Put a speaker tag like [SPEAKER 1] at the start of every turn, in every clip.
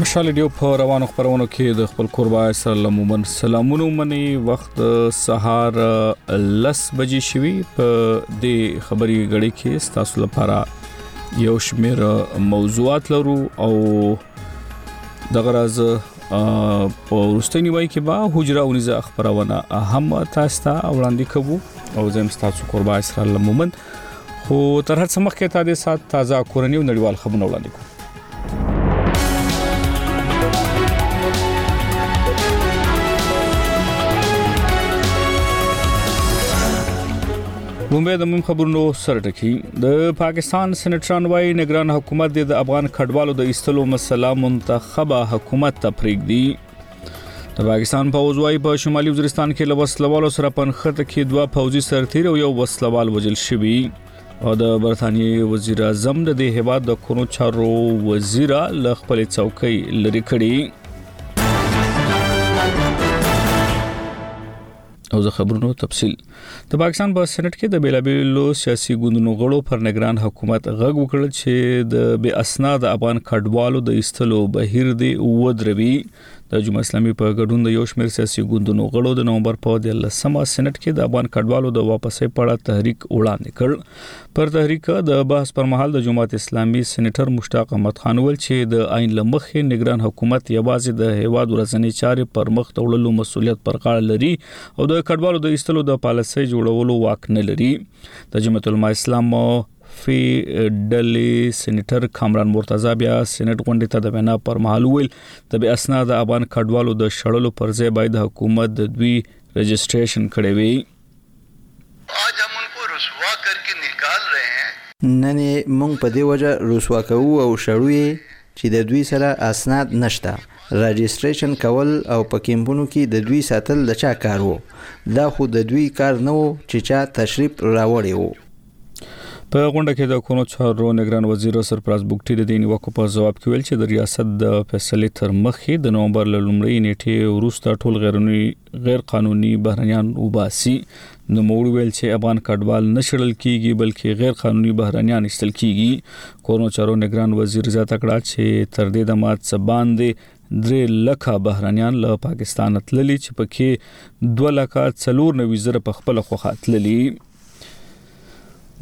[SPEAKER 1] مشال ډیو په روانو خبرونو کې د خپل کوربه سره لمومن سلامونه مني وخت سهار لس بجې شوي په دې خبري غړي کې تاسو لپاره یو شمیر موضوعات لرو او دغه راز په ورستنی وای کې با حجره ونیزه خبرونه هم تاسو ته وړاندې کوو او زم تاسو کوربه سره لمومن خو تر هر څه مخکې تا د سات تازه کورنۍ او نړیوال خبرونه وړاندې کوو لومبه د مهم خبرونو سره ټکی د پاکستان سېنېټران وايي نگران حکومت د افغان کډوالو د ایستلو مسله منتخبه حکومت ته پرېږدي د پاکستان پوځ وايي په شمالي وزیرستان کې له وسلوالو سره په نښته کې دوه پوځي سرتیر او یو وسلوال وژل شوی او د برتانیې وزیر اعظم د دې هیواد د کورونو چارو وزیر له خپل څوکۍ لري کړی او زه خبرونو تفصيل د پاکستان په سېنات کې د بیلابیلو سیاسي ګوندونو غړو پر نگران حکومت غږ وکړ چې د بی اسناد افغان کډوالو د ایستلو بهیر دی ودروي د جمهوریت اسلامي په ګډون د یو شمېر سیاسي ګوندونو غړو د نومبر په 13مه سېنات کې د افغان کډوالو د واپسې په اړه تحریک وړاندې کړ پر تحریک د بحث پر مهال د جمهوریت اسلامي سېنیټر مشتاق احمد خان ول چې د عین لمخې نگران حکومت یوازې د هیواد ورځنی چارې پر مخ توړلو مسولیت پر غاړه لري او د کډوالو د ایستلو د پالیسۍ جوړولو واک نه لري د جمعیت العلماء اسلام فی ډلې سېنیټر کامران مرتضی بیا سېنات غونډې ته د وینا پر مهال ویل د بی اسناد افغان کډوالو د شړلو پر ځای باید حکومت د دوی رجسټریشن کړي وي
[SPEAKER 2] آج هم ان کو رسوا کر کے نکال رہے ہیں
[SPEAKER 3] نن یې مونږ په دې وجه رسوا کوو او شړو یې چې د دوی سره اسناد نشته، راجسټرېشن کول او په کېمپونو کې د دوی ساتل د چا کار و؟ دا خو د دوی کار نه و چې چا تشریف راوړی و.
[SPEAKER 1] په غونډه کې د کورنو چارو نګران وزیر سرفراز بوګټي د دې نیوکو په ځواب کې ویل چې د ریاست د فیصلې تر مخې د نومبر له لومړۍ نیټې وروسته ټول غیرونی غیر قانوني بهرنیان وباسي نو موږ ویل چې افغان کډوال نه شړل کیږي بلکې غیر قانوني بهرنیان استل کیږي کورنو چارو نگران وزیر زیاته کړه چې تر دې د مات څه باندې درې لکه بهرنیان له پاکستان تللي چې پکې 2 لکه څلور نوي زره په خپل خوخه تللي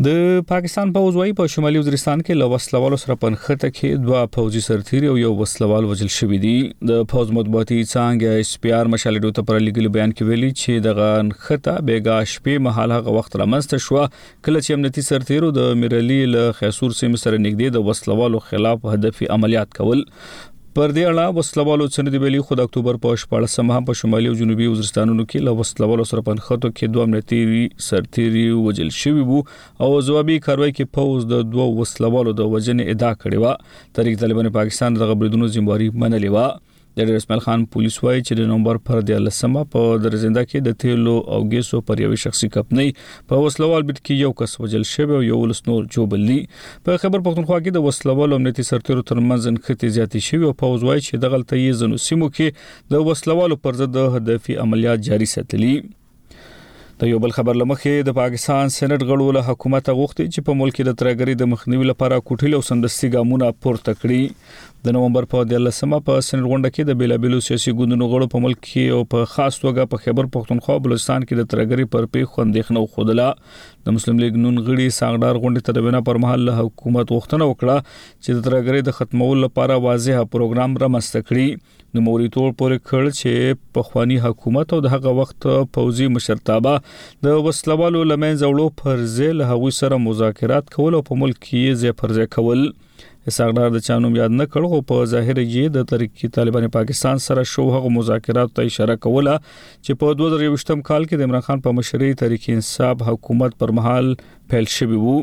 [SPEAKER 1] د پاکستان پوځ وايي په شمالي وزیرستان کې له وسلوالو سره په نښته کې دوه پوځي سرتیري او یو وسلوال وژل شوی دی د پوځ مطبوعاتي څنګه اس پی آر مشالډو ته پر لیګل بیان کې ویلي چې دغه نښته بیګا شپې مهال هغه وخت رامنځته شو کله چې امنیتي سرتیرو د میرعلی له خیسور سیم سره نږدې د وسلوالو خلاف هدفي عملیات کول پر دې اړه وسلوالو څنګه دی ویلي خو د اکتوبر په 14 مه په شمالي او جنوبي وزیرستانونو کې له وسلوالو سره پنخته کې دوه امنیتي سرتیري وجل شوی وو او ځوابي کاروي کې پوز د دوه وسلوالو د وجنې ادعا کړې و تحریک طالبان پاکستان دغه بریدونو ذمہواری منلې و د ډیر اسماعیل خان پولیس وایي چې د نومبر پر 13مه په درزنده کې د تیلو او ګیسو پر یوې شخصي کمپنۍ په وسلوال بریټ کې یو کس وجل شوی او یو لسنور جوبلی په خبر پښتونخوا کې د وسلوالو امنیتي سرتیرو ترمنځ نښتې زیاتې شوې او پوز وایي چې دغلته یې ځنو سیمو کې د وسلوالو پر ضد هدفي عملیات جاري ساتلي د یو بل خبر لمخې د پاکستان سېنات غړو له حکومت غوښتي چې په ملک کې د ترګری د مخنیوي لپاره کوټل او سمدستي ګامونه پورته کړي د نومبر په 13مه په سېنات غونډه کې د بیلابیلو سیاسي ګوندونو غړو په ملک کې او په خاص توګه په خیبر پښتونخوا بلوچستان کې د ترګری پر پیښو اندېښنه وخودله د مسلم لیګ نون غړي ساغډار غونډې ته د وینا پر مهال له حکومت غوښتنه وکړه چې د ترګرې د ختمولو لپاره واضح پروګرام رامنځته کړي نو موري تور پورې کړ چې په خواني حکومت او د هغه وخت پوزي مشرتابه د وسلوالو لمنځه وړو پر ځای له هغوی سره مذاکرات کول او په ملک کې یې ځای پر ځای کول اسحاق ډار د چانوم یاد نه کړ خو په ظاهر یې د تحریک طالبان پاکستان سره شو هغه مذاکرات ته اشاره کوله چې په 2023م کال کې د عمران خان په مشرۍ تحریک انصاف حکومت پر مهال پیل شوی وو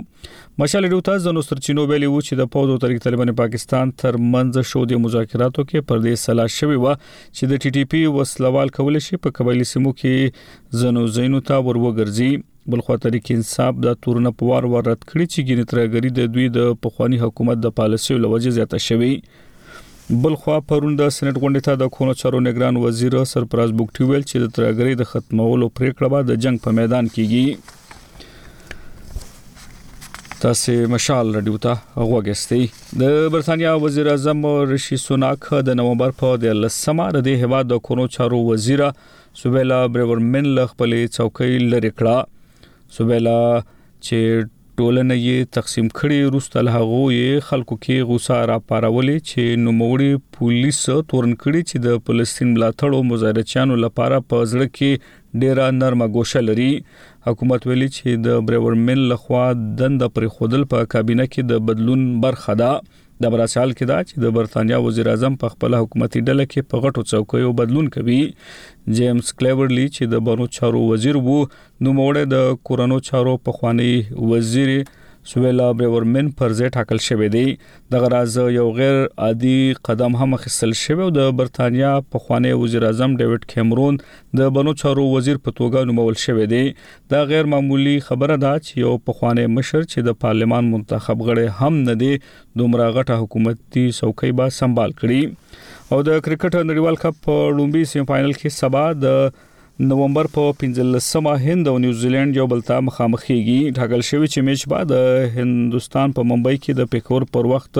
[SPEAKER 1] مشال ډیوتا زنو سرچینو ویلي وو چې د پوز او تحریک طالبان پاکستان تر منځ شو د مذاکراتو کې پر دې صلاح شوی و چې د ټي ټي پی وسلوال کول شي په قبایلی سیمو کې زنو زینو ته وروګرځي بلخوا تحریک انصاف دا تورونه په وار وار رد کړي چې ګینې ترګری د دوی د پخوانی حکومت د پالیسیو لوجه زیاته شوې بلخوا پرون د سېنات غونډې ته د کونو چارو نگران وزیر سرپراز بوګټي ویل چې د ترګری د ختمولو پریکړه به د جنگ په میدان کېږي تاسو مشال رډیو ته غوګستي د برتانیا وزیر اعظم رشي سوناک د نومبر په 13مه د هیواد د کونو چارو وزیر سویلا بریورمن له خپلې څوکۍ لرې کړه سویلا چې ټولنه یې تقسیم کړي روسته له هغه یې خلکو کې غوسه راپارولې چې نو موړي پولیس تورن کړي چې د فلسطین ملاتړو مظاهرچیانو لپاره په ځړ کې ډیره نرمه ګوشه لري حکومت ویلي چې د بریورمن لخوا دند پر خودل په کابینه کې د بدلون برخه ده دا په داسې حال کې ده چې د برتانیا وزیراعظم په خپل حکومتي ډله کې په غټو څوکیو بدلون کوي جیمز کلیورلی چې د بانو چارو وزیر وو نو موړه د کورونو چارو په خوانی وزیر سویلا برورمن پر ځای ټاکل شوې دی د غراز یو غیر عادي قدم هم خسل شوی او د برتانیا په خوانی وزیراعظم ډیوډ کیمرون د بانو چارو وزیر په توګه نومول شوی دی دا غیر معمولي خبره ده چې یو پخوانی مشر چې د پارلمان منتخب غړی هم نه دی دومره غټه حکومتي څوکۍ به سمبال کړي او د کرکټ نړیوال کپ په لومبي سیمه فائنل کې سبا د نومبر په 15مه هند او نیوزیلند یو بل ته مخامخېږي ټاکل شوی چې میچ به د هندستان په ممبئی کې د پیکور پر وخت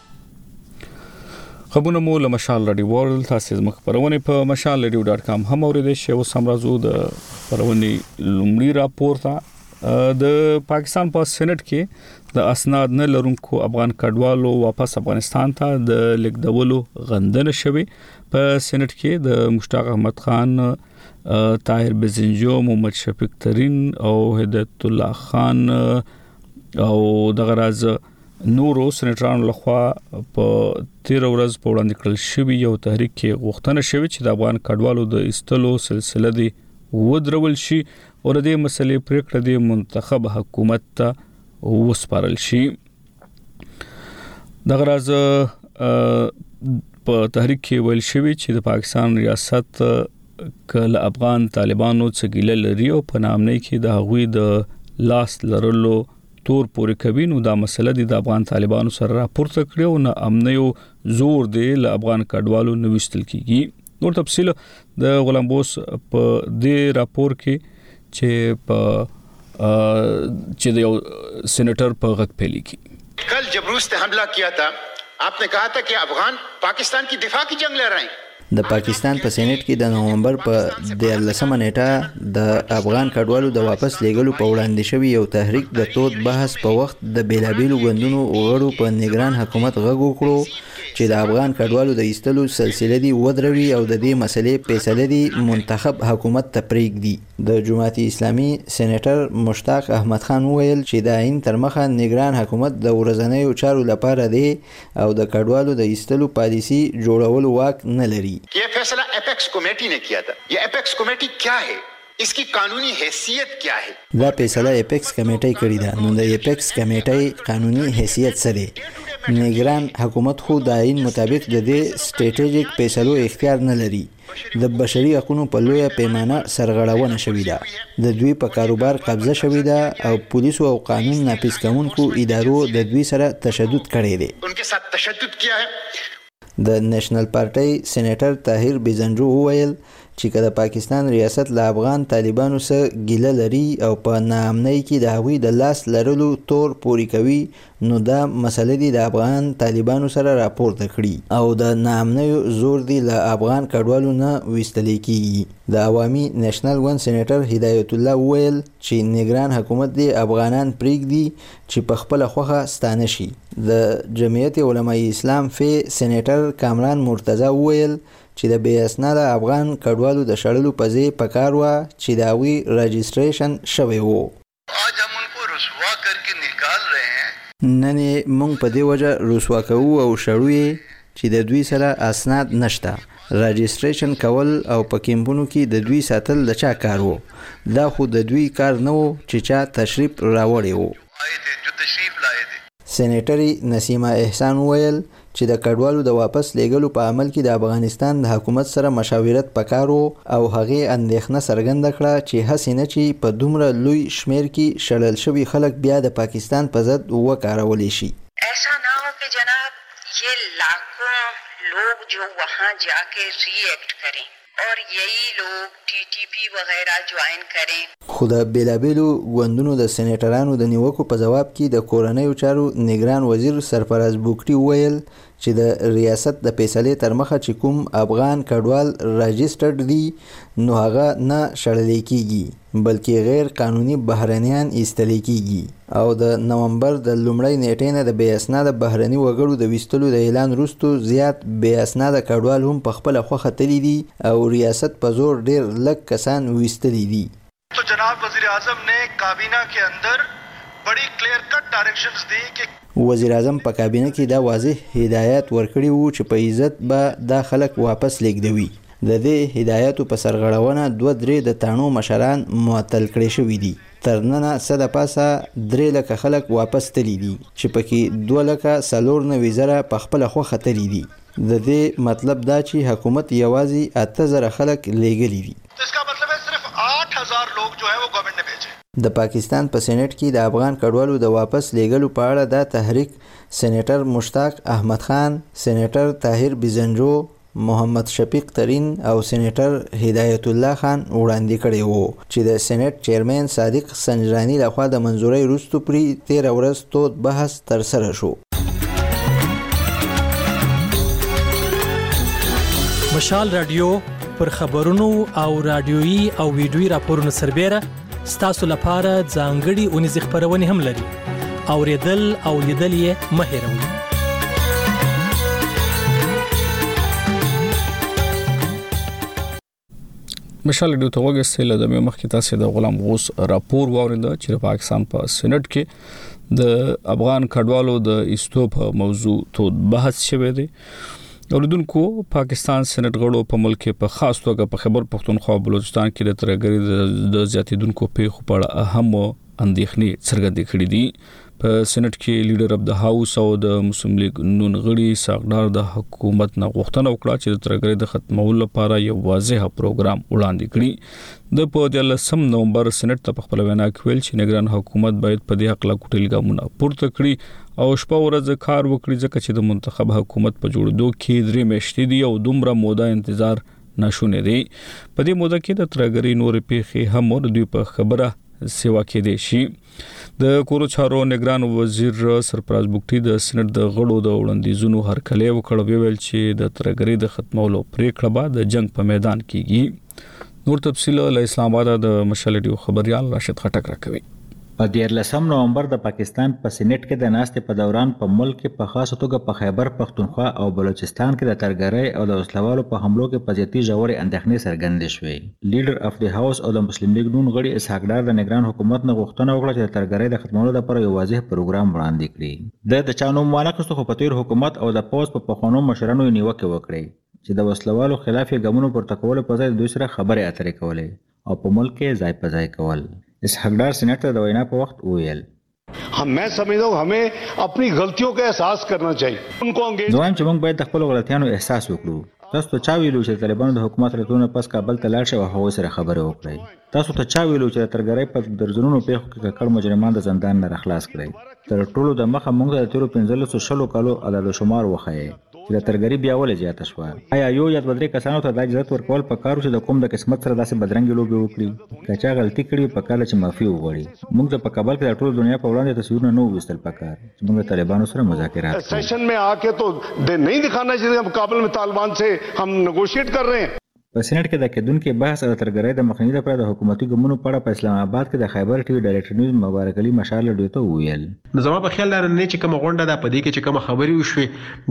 [SPEAKER 1] خبرونه مو له مشال رادیو ورلد تاسو زموږ خبرونه په مشال رادیو ډاټ کام هم اوریدئ شئ او سمرازو د خبرونې لومړی راپور ته د پاکستان په سېنات کې د اسناد نه لرونکو افغان کډوالو واپس افغانستان ته د لیکدولو غندنه شوې په سېنات کې د مشتاق احمد خان طاهر بزنجو محمد شفیق ترين او هدایت الله خان او دغه راز نورو سېنېټرانو لخوا په تیر ورځ په وړاندې کړل شوی یو تحریک کې غوښتنه شوې چې د افغان کډوالو د ایستلو سلسله دی ودرول شي او د دې مسلې پریکړه دی منتخب حکومت ته وسپارل شي دغه راز په تحریک کې ویل شوی چې د پاکستان ریاست کله افغان طالبانو څخه ګیله لري او په نامنۍ کې د هغوی د لاس لرلو تور پورې کوي نو دا مسله د افغان طالبانو سره راپورته کړي او نه امنیو زور دی له افغان کډوالو نوښتل کیږي نور تفصيل د غلام بوس په دې راپور کې چې په چې د یو سېنیټر په غږ پیل کی
[SPEAKER 4] کل جبروس ته حمله کیا تا آپ نے کہا تا کہ افغان پاکستان کی دفاع کی جنگ لڑ رہے ہیں
[SPEAKER 3] د پاکستان په سېنېټ کې د نومبر په دیارلسمه نېټه د افغان کډوالو د واپس لېږلو په وړاندې شوي یو تحریک د تود بحث په وخت د بېلابېلو ګوندونو غړو په نګران حکومت غږ وکړو چې د افغان کډوالو د ایستلو سلسله دي ودروي او د دې مسلې فیصله دي منتخب حکومت ته پریږدي د جماعت اسلامي سېنېټر مشتاق احمد خان وویل چې د آئین تر مخه نګران حکومت د ورځنیو چارو لپاره دی او د کډوالو د ایستلو پالیسي جوړولو واک نه لري.
[SPEAKER 4] یه فیصله اپیکس کمیټي نه کیا تھا، یه اپیکس کمیټي کیا هې، اس کی قانوني حیثیت کیا هې؟
[SPEAKER 3] دا فیصله اپیکس کمیټي کړې ده، نو د اپیکس کمیټي قانوني حیثیت څه دی؟ نګران حکومت خو د آئین مطابق د دې سټریټیجک فیصلو اختیار نه لري. د بشري حقونو په لویه پیمانه سرغړونه شوې ده، د دوی په کاروبار قبضه شوې ده او پولیسو او قانون نافذ کوونکو ادارو د دوی سره تشدد کړی دی. د نېشنل پارټۍ سېنېټر طاهر بېزنجو وویل چې که د پاکستان ریاست له افغان طالبانو څه ګیله لري او په ناامنۍ کې د هغوی د لاس لرلو تور پورې کوي نو دا مسله دي د افغان طالبانو سره راپورته کړي او د ناامنیو زور دي له افغان کډوالو نه ویستلی کیږي. د عوامي نېشنل ګوند سېنېټر هدایت الله وویل چې نګران حکومت دې افغانان پرېږدي چې په خپله خوښه ستانه شي. د جمعیت علمای اسلام فې سېنېټر کامران مرتضی وویل چې د بې اسناده افغان کډوالو د شړلو په ځې پکار وه چې د هغوی راجسټرېشن شوی وو.
[SPEAKER 2] آج هم ان کو رسوا کر کې نکال رهې هې.
[SPEAKER 3] نن یې موږ په دې وجه رسوا کوو او شړو یې چې د دوی سره اسناد نشته. راجسټریشن کول او په کیمپونو کې د دوی ساتل د چا کار وو؟ دا خو د دوی کار نه وو چې چا تشریف راوړې وو.
[SPEAKER 2] آئې دې، جو تشریف لائې دې.
[SPEAKER 3] سینیټرې نسیمه احسان وویل، چې د کډوالو د واپس لېږلو په عمل کې د افغانستان د حکومت سره مشاورت په کار و او هغې اندېښنه څرګنده کړه چې هسې نه چې په دومره لوی شمېر کې شړل شوي خلک بیا د پاکستان په ضد وکارول شي.
[SPEAKER 5] ایسا نه هو که جناب یې لاکهون لوګ جو وهان جا کر ری ایکټ کرېن. اور یهی لوګ ټی ټی پی وغیره جوائن کرې.
[SPEAKER 3] خو د بېلابېلو ګوندونو د سېنېټرانو د نیوکو په ځواب کې د کورنیو چارو نګران وزیر سرفراز بوګټي وویل چې د ریاست د فېصلې ترمخه چې کوم افغان کډوال راجسټرډ دي نو هغه نه شړلې کېږي. بلکې غیر قانوني بهرنیان ایستل کیږي او د نومبر د لومړۍ نیټې نه د بې اسناده بهرني وګړو د ویستلو د اعلان وروسته زیات بې اسناده کډوال هم په خپله خوښه تللي دي او ریاست په زور ډیر لږ کسان ویستلي دي.
[SPEAKER 6] تو جناب وزیر اعظم نې کابینه کې اندر بډي کلیر کټ ډایرکشنز دي کې.
[SPEAKER 3] وزیر اعظم په کابینه کې دا واضح هدایات ورکړي وو چې په عزت به دا خلک واپس لیږدوي د دې هدایاتو په سرغړونه دوه درې د تاڼو مشران معطل کړې شوي دي. تر ننه څه د پاسه درې لکه خلک واپس تلي دي چې پکې دوه لکه څلور نوي زره په خپله خوښه تلي دي. د دې مطلب دا چې حکومت یوازي اته زره خلک لیږلي دي. د پاکستان په سینیټ کې د افغان کډوالو د واپس لیږلو په اړه د تحریک سینیټر مشتاق احمد خان، سینیټر طاهر بیزنجو، محمد شفیق ترین او سېنېټر هدایت الله خان وړاندې کړی و چې د سېنېټ چېرمېن صادق سنجراني لخوا د منظورۍ وروسته پري تېره ورځ تود بحث ترسره شو.
[SPEAKER 7] مشال راډيو، پر خبرونو او راډيويي او ويډيويي راپورونو سربېره، ستاسو لپاره ځانګړي اونیزې خبرونه هم لري او ریدل او لیدل یې مهیروي
[SPEAKER 1] مشال ډیو ته وګسته له دمه مخکې تاسو د غلام غوس راپور واورید چې پاکستان په سېنات کې د افغان کډوالو د استوپ موضوع ته بحث شوه دی اوریدونکو پاکستان سېنات غړو په ملک کې په خاص توګه په خبر پښتونخوا او بلوچستان کې د ترګری د زیاتیدونکو پیښو په اړه اهم اندېښنې څرګندې کړې دي په سېنات کې لیډر اف د هاوس او د مسلم لیگ نون غړي ساغدار د حکومت نه غوښتنه وکړه چې د ترګری د ختمولو لپاره یو واضح پروګرام وړاندې کړي ده په 13 نومبر سېنات ته په خپل وینا کې ویل چې نگران حکومت باید په دې حق لا کوټل ګامونه پورته کړي او شپه ورځ کار وکړي ځکه چې د منتخب حکومت په جوړېدو کې درې میاشتې دي او دومره موده انتظار ناشونې دي په دې موده کې د ترګری نور پیخي هم ور دوی په خبره سیوا کې دي شي د کورو چارو نگران وزیر سرپراز بوکټي د سېنات د غړو د وړاندیزونو هرکلی وکړ ویل چې د ترګری د ختمولو پریکړه به د جنگ په میدان کېږي نور تفصيل له اسلام آباد د مشال رادیو خبريال راشد خټک راکوي
[SPEAKER 8] په 14 نومبر د پاکستان په سېنېټ کې د ناستې په دوران په ملک کې په خاصه توګه په خیبر پښتونخوا او بلوچستان کې د ترګرۍ او د وسلوالو په حملو کې په زیاتي ژورې اندېښنې څرګندې شوې. لیډر اف د هاوس او د مسلم لیګ نون غړي اسحاق ډار د نګران حکومت نه غوښتنه وکړه چې د ترګرۍ د ختمولو لپاره یو واضح پروګرام وړاندې کړي. ده د چا نوم وانخیست خو په تېر حکومت او د پوځ په پخوانو مشرانو یې نیوکې وکړې. چې د وسله والو خلاف یې ګامونو پورته کولو په ځای د دوی سره خبرې اترې کولې او په ملک کې یې ځای په ځای کول. اسحاق ډار سېنېټ ته د وینا په وخت وویل.
[SPEAKER 9] مې سمجهتا هو همې اپني غلطيو کا احساس کرنا چاهیې ان کو انګېز.
[SPEAKER 8] زه وایم چې موږ باید د خپلو غلطیانو احساس وکړو. تاسو ته چا ویلي وو چې د طالبانو د حکومت راتلو نه پس کابل ته لاړ شئ او هغوی سره خبرې وکړئ؟ تاسو ته چا ویلي وو چې د ترګرۍ په درځنونو پېښو کې ککړ مجرمان د زندان نه راخلاص کړئ؟ تر ټولو د مخه موږ ته د تېرو پنځلسو شلو کالو اعدادوشمار وښیه. چې د ترګري بيا ولې زياته شوه؟ ايا يو يا دوه درې کسانو ته دا جزت ورکول پکار وو چې د قوم د قسمت سره داسې بدرنګې لوبې وکړي؟ که چا غلطي کړې وي پکار ده چې معافي وغواړي. موږ ته په کابل کې د ټولې دنيا په وړاندې تصويرونه نه وو ويستل پکار چې موږ د طالبانو سره مذاکرات کوو.
[SPEAKER 9] سيشن مې آ کر تو دې نهي دکهانا چې هم کابل مې طالبان سې هم نګوشيټ کر رهې هې.
[SPEAKER 8] په سېنېټ کې د کېدونکي بحث او د ترهګرۍ د مخنیوي لپاره د حکومتي ګامونو په اړه په اسلام اباد کې د خیبر ټي وي ډایرېکټر نیوز مبارک علي مشال راډیو ته وویل.
[SPEAKER 10] نو زما په خیال دا نننۍ چې کومه غونډه ده په دې کې چې کومه خبرې وشوې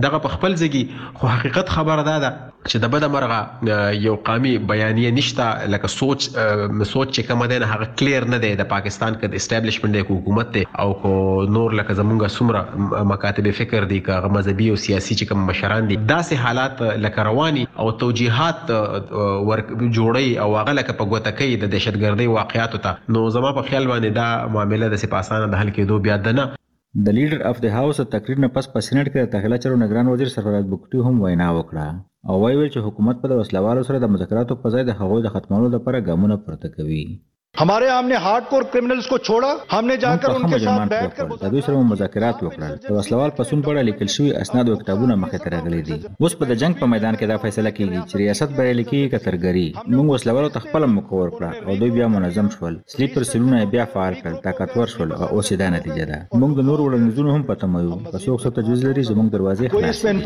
[SPEAKER 10] دغه په خپل ځای دي خو حقیقت خبره دا ده، چې د بده مرغه یو قامي بیانیه نشته لکه سوچ سوچ چې کومه دی نه هغه کلېر نه دی د پاکستان که اسټبلشمنټ دی که حکومت دی او که نور لکه زمونږ څومره مکاتب فکر دي که هغه مذهبي او سیاسي چې کوم مشران دي داسې حالات لکه روان او توجیهات ور جوړی او هغه لکه په ګوته کوي د دهشت ګردۍ واقعاتو ته نو زما په خیال باندې دا معامله داسې په اسانه د حل کیدو بیا دنه.
[SPEAKER 8] د لیډر اف د هاوس د تقریر نه پس په سینټ کې د داخله چارو نګران وزیر سرفراز بګټي هم وینا وکړه او ویې ویل چې حکومت به د وسله والو سره د مذاکراتو په ځای د هغوی د ختمولو لپاره ګامونه پورته کوي.
[SPEAKER 9] همارې هم نه هارډ کور کریمینلز کو چوړا هم نه جا کر ان کې سات بیټ کر
[SPEAKER 8] د دوی سره مو مذاکرات وکړل د وسلوال پسون په اړه لیکل شوی اسناد او کتابونه مخې ته راغلي دي اوس په د جنګ په میدان کې دا فیصله کیږي چې ریاست بریالي کیږي که ترګری موږ وسلوالو ته خپل موقع ورکړه او دوی بیا منظم شول سلیپر سلونه یې بیا فعال کړل طاقتور شول او اوس یې دا نتیجه ده موږ د نور وړاندیزونو هم په تمه یو که څوک څه تجویز لري زموږ دروازې
[SPEAKER 9] خلاصې دي.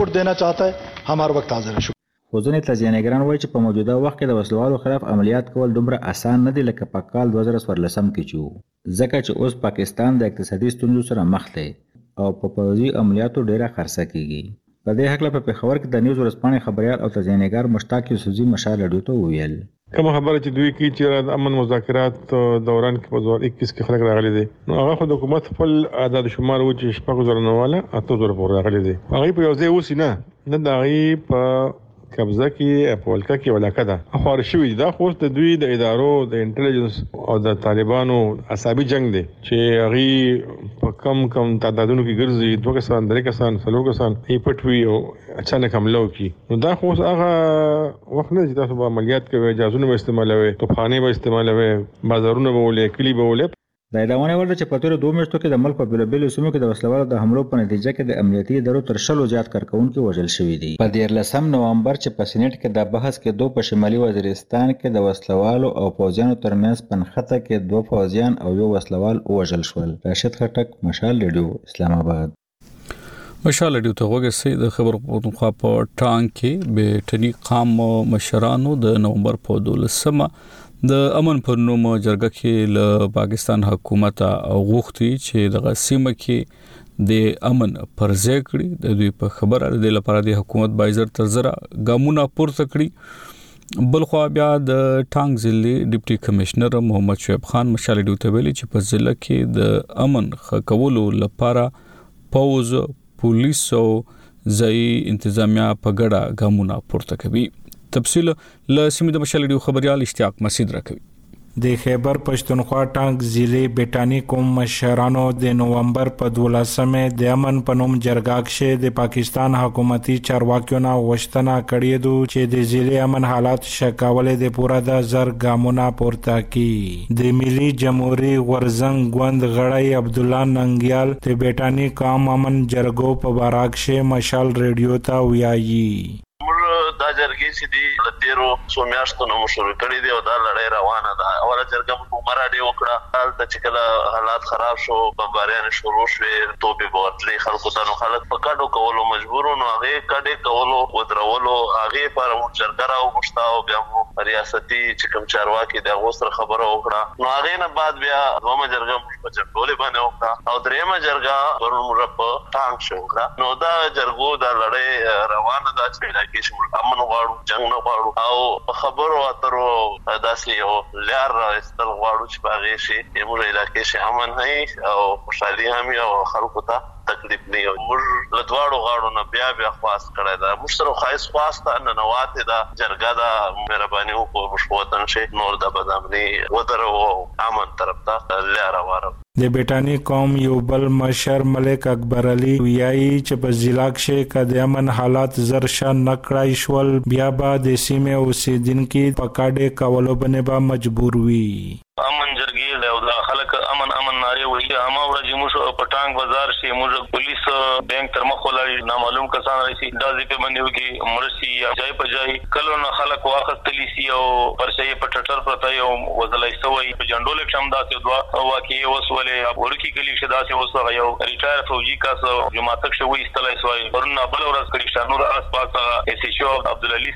[SPEAKER 8] خو ځینې تجزیه نګران وایي چې په موجوده وخت کې د وسلوالو خلاف عملیات کول دومره اسان نه دي لکه په کال دوه زره څوارلسم کې چې وو، ځکه چې اوس پاکستان د اقتصادي ستونزو سره مخ دی او په پوځي عملیاتو ډېره خرڅه کېږي. په دې هکله په پېښور کې د نیوز ورځپاڼې خبریال او تجزیه نګار مشتاق یوسفزي مشال راډیو ته وویل.
[SPEAKER 11] کومه خبره چې دوی کوي چې د امن مذاکرات دوران کې په 2021 کې خلک راغلي دي نو هغه خو د حکومت خپل عدد شمار و چې شپږ زره نه والا اته زره پورې راغلي دي هغه په یو ځای اوس نه نه دا غي په قبضه کې په ولکه کې ولاکه ده خور شوې دا خو د دوی د ادارو د انټيليجنس او د طالبانو عصابي جنگ دی چې هغه په کم کم تعدادونو کې ګرځي دوه کسان درې کسان څلور کسان یې پټوي او اچانک حمله وکړي نو دا خو هغه وخت نه چې تاسو به عملیات کوي جازونه به استعمالوي توپخانې به استعمالوي بازارونه به ولې کلی به ولې
[SPEAKER 8] د یادونې وړ ده چې په تېرو دوو میاشتو کې د ملک په بېلابېلو سیمو کې د وسلهوالو د حملو په نتیجه کې د امنیتي ادارو تر شلو زیات کارکوونکي وژل شوي دي. په دیارلسم نومبر چې په سېنېټ کې د بحث کېدو په شمالي وزیرستان کې د وسلهوالو او پوځیانو ترمنځ په نښته کې دوه پوځیان او یو وسلهوال ووژل شول. راشد خټک، مشال رېډیو، اسلام اباد.
[SPEAKER 1] مشال اډیو ته غوږه سي د خبر پښتونخوا په ټانګ کې به ټنی قام مشرانو د نومبر په 12مه د امن پر نوم جرګه کې له پاکستان حکومت غوښتي چې د غسیمه کې د امن پر ځای کړی د دوی په خبره د لپاره د حکومت بایزر تر زره ګامونه پورته کړی بلخوا بیا د ټانګ ضلع ډیپټي کمشنر محمد شعیب خان مشال ډیو ته ویلي چې په ضلع کې د امن خکولو لپاره پوز پولیس او ځای انتظامیه په ګډه ګامونه پورته کوي تفصيل له سیمې د مشال ډیو خبريال اشتیاق مسید راکوي
[SPEAKER 12] د خیبر پښتونخوا ټانک ضلعې بټاني کوم مشرانو د نومبر په دولسمه د امن په نوم جرګه کښې د پاکستان حکومتي چارواکیو نه غوښتنه کړې دو چې د ضلعې امن حالات ښه کولې د پوره د زر ګامونه پورته کړي. د ملي جمهوري غورځنګ ګوند غړی عبدالله ننګیال د بټاني قام امن جرګو په باره کښې مشال ریډیو ته ویايي.
[SPEAKER 13] موږ دا جرګې چې دي له تېرو څو میاشتو نه مو شروع کړې دي او دا لړۍ روانه ده. اوله جرګه مو په مراډې وکړه، هلته چې کله حالات خراب شو، بمباریانې شروع شوې، توپې به ورتلې خلکو ته، نو خلک په کډو کولو مجبور وو، نو هغې کډې کولو ودرولو هغې لپاره موږ جرګه راوغوښته او بیا مو ریاستي چې کوم چارواکي دي هغو سره خبره وکړه، نو هغې نه بعد بیا دوهمه جرګه موږ. په جرګولې باندې وکړه او درېيمه جرګه پرون موږ په ټانک شو وکړه نو دا جرګو دا لړۍ روانه ده چې کېدای کېشي موږ امن غواړو جنګ نه غواړو او په خبرو اترو او داسې يو لار را ايستل غواړو چې په هغې کښې موږ علاقې کښې امن هم وي او خوشحالي هم وي او خلقو ته تکلیف نه یو موږ له دواړو غاړو نه بیا بیا خواست کړی ده موږ سره خایس خواست ته ننواتې ده جرګه ده مهرباني وکوه موږ په وطن کښې نور ده بدامني ودروو او امن طرف ته لیاره واره
[SPEAKER 12] د بټاني قوم یو بل مشر ملک اکبر علي ویايي چې په ضلع کښې که د امن حالات زر شه نه کړای شول بیا به د سیمې اوسیدنکي په کډې کولو بنې به مجبور وي.
[SPEAKER 14] امن جرګې دی او دا خلک امن امن نارې وهي همه ورځ چې موږ په ټانک بازار شي موږ پولیس بینک تر مخ ولاړ وي نامعلوم کسان راشي ډزې پرې باندې وکړي مړه شي یا جای په جای کلو نه خلک واخستلي شي او پرچه یې په ټټر پرته یو وزلای شوی په جنډوله کښې هم داسې دوه واقعې وشولې وړوکي کلي کښې داسې اوس هغه یو ریټایر فوجي کس جماعته کښې وایستلای شوی پرون نابله ورځ کړیشتانور اس پاک څخه ایس ایچ او
[SPEAKER 12] عبدالعلي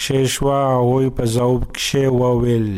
[SPEAKER 12] کښې شوه هغوي په ځوب کښې وويل.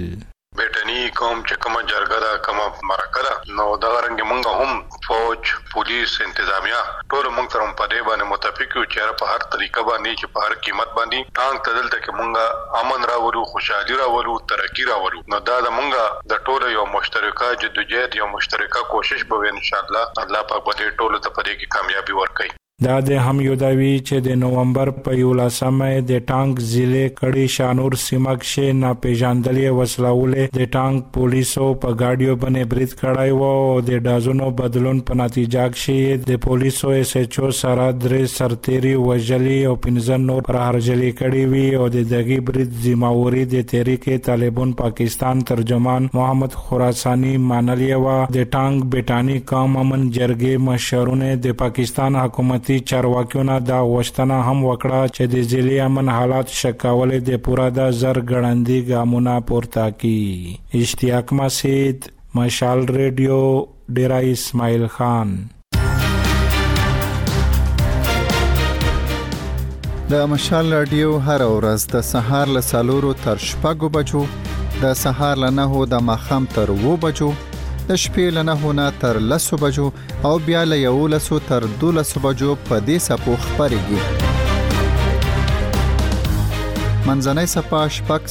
[SPEAKER 15] بيټني قوم چه کومه جرګه ده کومه مرکه ده نو دغه رنګ مونږ هم
[SPEAKER 9] فوج پوليس انتظاميه ټول مونږ سره په دې باندې متفق يو چه ياره په هر طريقه باندې چه په هر قيمت باندې ټانک ته دلته کښې مونږ امن راولو خوشحالي راولو ترقي راولو نو دا د مونږ د ټولو يو مشترکه جدوجهد يو مشترکه کوشش به وي انشاالله الله پاک به دې ټولو ته په دې کښې کاميابي ورکړي.
[SPEAKER 12] دا د هم یودوي چې د نومبر په یولسمه د ټانک ضلع کړي شانور سیمه کښې ناپېژاندلې وسلهوالې د ټانک پولیسو په ګاډیو بنې برید کړی و او د ډازونو بدلون په نتیجه کښې یې د پولیسو ایس ایچ او سره درې سرتېري وژلي او پنځه نور پرهرژلي کړي وي او د دغي برید ذمه وری د تحریک طالبون پاکستان ترجمان محمد خراساني مانل یوه د ټانګ بټاني قام امن جرګې مشرونې د پاکستان حکومتي چارواکیو نه دا غوښتنه هم وکړه چې د ضلعې امن حالات ښه کولې د پوره د زر ګړندي ګامونه پورته کړي. اشتیاق مسید، مشال ریډیو، ډیره اسماعیل خان.
[SPEAKER 15] د مشال رادیو هر ورځ د سهار له سالورو تر شپږو بجو د سهار له نهو د ماخام تر وو بجو د شپې له نهو نه تر لسو بجو او بیا له یو لسو تر دو لسو بجو په دې سپو خبرېږي منځنۍ سپا شپږ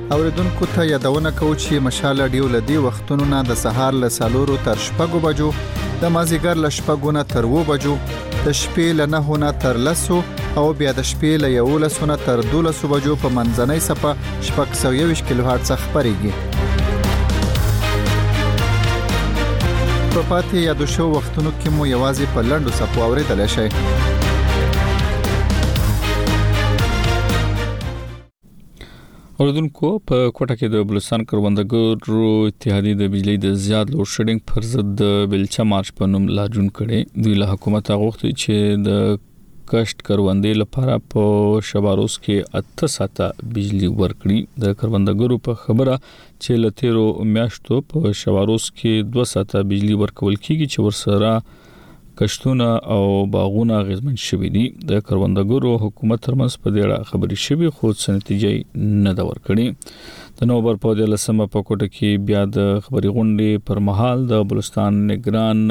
[SPEAKER 15] اوریدونکو ته یادونه کوو چې مشال رادیو له دې وختونو نه د سهار له سالورو تر شپږو بجو د مازیګر له شپږو نه تر وو بجو د شپې له نهو نه تر لسو او بیا د شپې له یولسو نه تر دولسو بجو په منځنۍ سپه شپږ سوه یوویشت کیلو هرڅ خپرېږي په پاتې یادو شو وختونو کې مو یوازې په لنډو سپو اورېدلی شئ
[SPEAKER 1] اوردونکو په کوټه کې د بلوچستان کروندګرو اتحادیه د بجلی د زیات لوډ شډینګ پر ضد د بلچا مارچ په نوم لا جون کړي دوی له حکومت غوښتي چې د کشت کروندې لپاره په شباروس کې اته ساته بجلی ورکړي د کروندګرو په خبره چې لتیرو میاشتو په شباروس کې 2 ساته بجلی ورکول کیږي چې ورسره کښتونه او باغونه غزمن شوي دي د کروندګرو او حکومت ترمنځ په دې اړه خبرې شوي خو څه نتیجه نه دا ورکړي د نوبر په دې لسمه په کوټه کې بیا د خبري غونډې پر مهال د بلوچستان نگران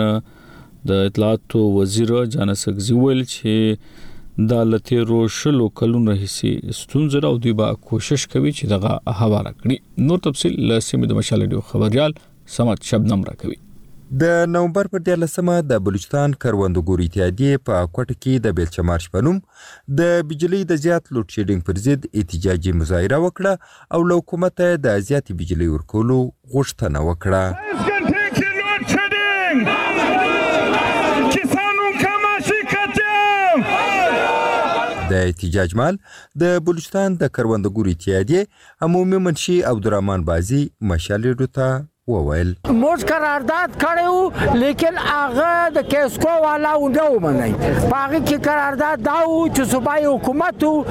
[SPEAKER 1] د اطلاعاتو وزیر جانسکزي ویل چې دا لته رو شلو کلونو هسي ستونزه او دوی به کوشش کوي چې دغه هواره کړي نور تفصيل لاسمه د مشال ډیو خبريال سمت شبنم راکوي
[SPEAKER 16] د نومبر پر دیارلسمه د بلوچستان کروندګرو اتحادیې په کوټه کې د بیلچه مارش په نوم د بجلۍ د زیات لوډ شیډینګ پر ضد احتجاجي مظاهره وکړه او له حکومته د زیاتې بجلۍ ورکولو غوښتنه وکړه د احتجاج مال د بلوچستان د کروندګرو اتحادیې عمومي منشي عبدالرحمن بازي مشال رېډو ته وویل.
[SPEAKER 17] موږ قرارداد کړی و لیکن هغه د کیسکو والا ونه ومنی په هغه کې قرارداد دا و چې صوبایي حکومت و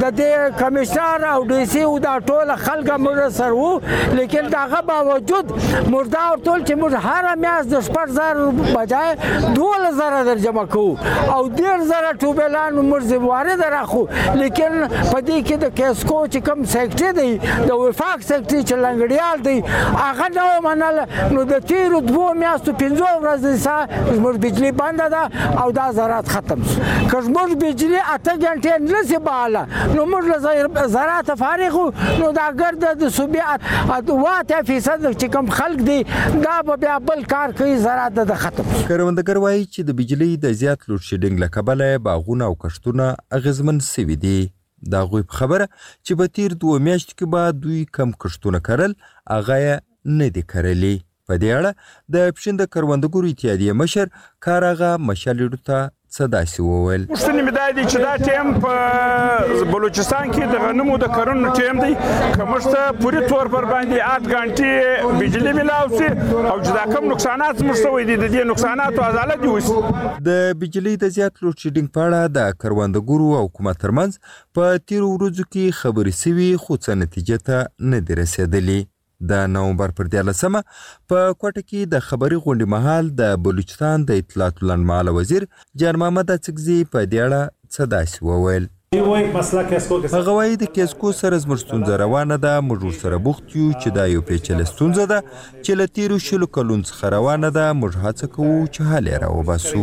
[SPEAKER 17] د دې کمشنر او ډي سي و دا ټوله خلګ موږ سره و لیکن د هغه باوجود موږ دا ورتول چې موږ هره میاشت د شپږ زره روپو بجای دولس زره در جمع کوو او ډېر زره ټوبیلان موږ ذمواري در اخو لیکن په دې کې د کیسکو چې کوم سیکټري دی د وفاق سیکټري چې لنګړیال دی هغه نه ومنل نو د تیرو دوو میاشتو پنځو ورځې سره زموږ بجلی بنده ده او دا زراعت ختم شو که زموږ بجلی اته ګنټې نه سي باله نو موږ له زراعت فارغ نو دا ګرد د صوبې واته فیصد چې کوم خلک دي دا به بیا بل کار کوي زراعت د ختم
[SPEAKER 16] کروندګر وایي چې د بجلی د زیات لوډ شیډینګ له کبله باغونه او کښتونه اغیزمن سوي دي د هغوی په خبره چې په تیر دوه میاشت کې به دوی کم کښتونه کرل هغه نه دي کرلي په دې اړه د پښین د کروندګرو اتحادیې مشر کار اغا مشال ایډو ته څه داسې وویل
[SPEAKER 18] پوښتنې مې دا دي چې دا ټیم په بلوچستان کې د غنمو د کرنو ټیم دی که موږ ته پوري تور پر باندې آت ګانټي بجلي ملاو سي او چې دا کم نقصانات موږ سوی دي د دې نقصاناتو ازاله دي وسي
[SPEAKER 16] د بجلي د زیات لوډ شیډینګ په اړه د کروندګرو او حکومت ترمنځ په تیرو ورځو کې خبرې سوي خو څه نتیجه ته نه دي رسېدلي د نومبر پر دیارلسمه په کوټه کې د خبري غونډې مهال د بلوچستان د اطلاعاتو لنډمهاله وزیر جان محمد اڅکزي په دې اړه څه داسې وویل. هغه وایي د کیسکو سره زموږ ستونزه روانه ده، موږ ورسره بوخت یو چې دا یو پیچلې ستونزه ده چې له تیرو شلو کلونو څخه روانه ده، موږ هڅه کوو چې حل یې راوباسو.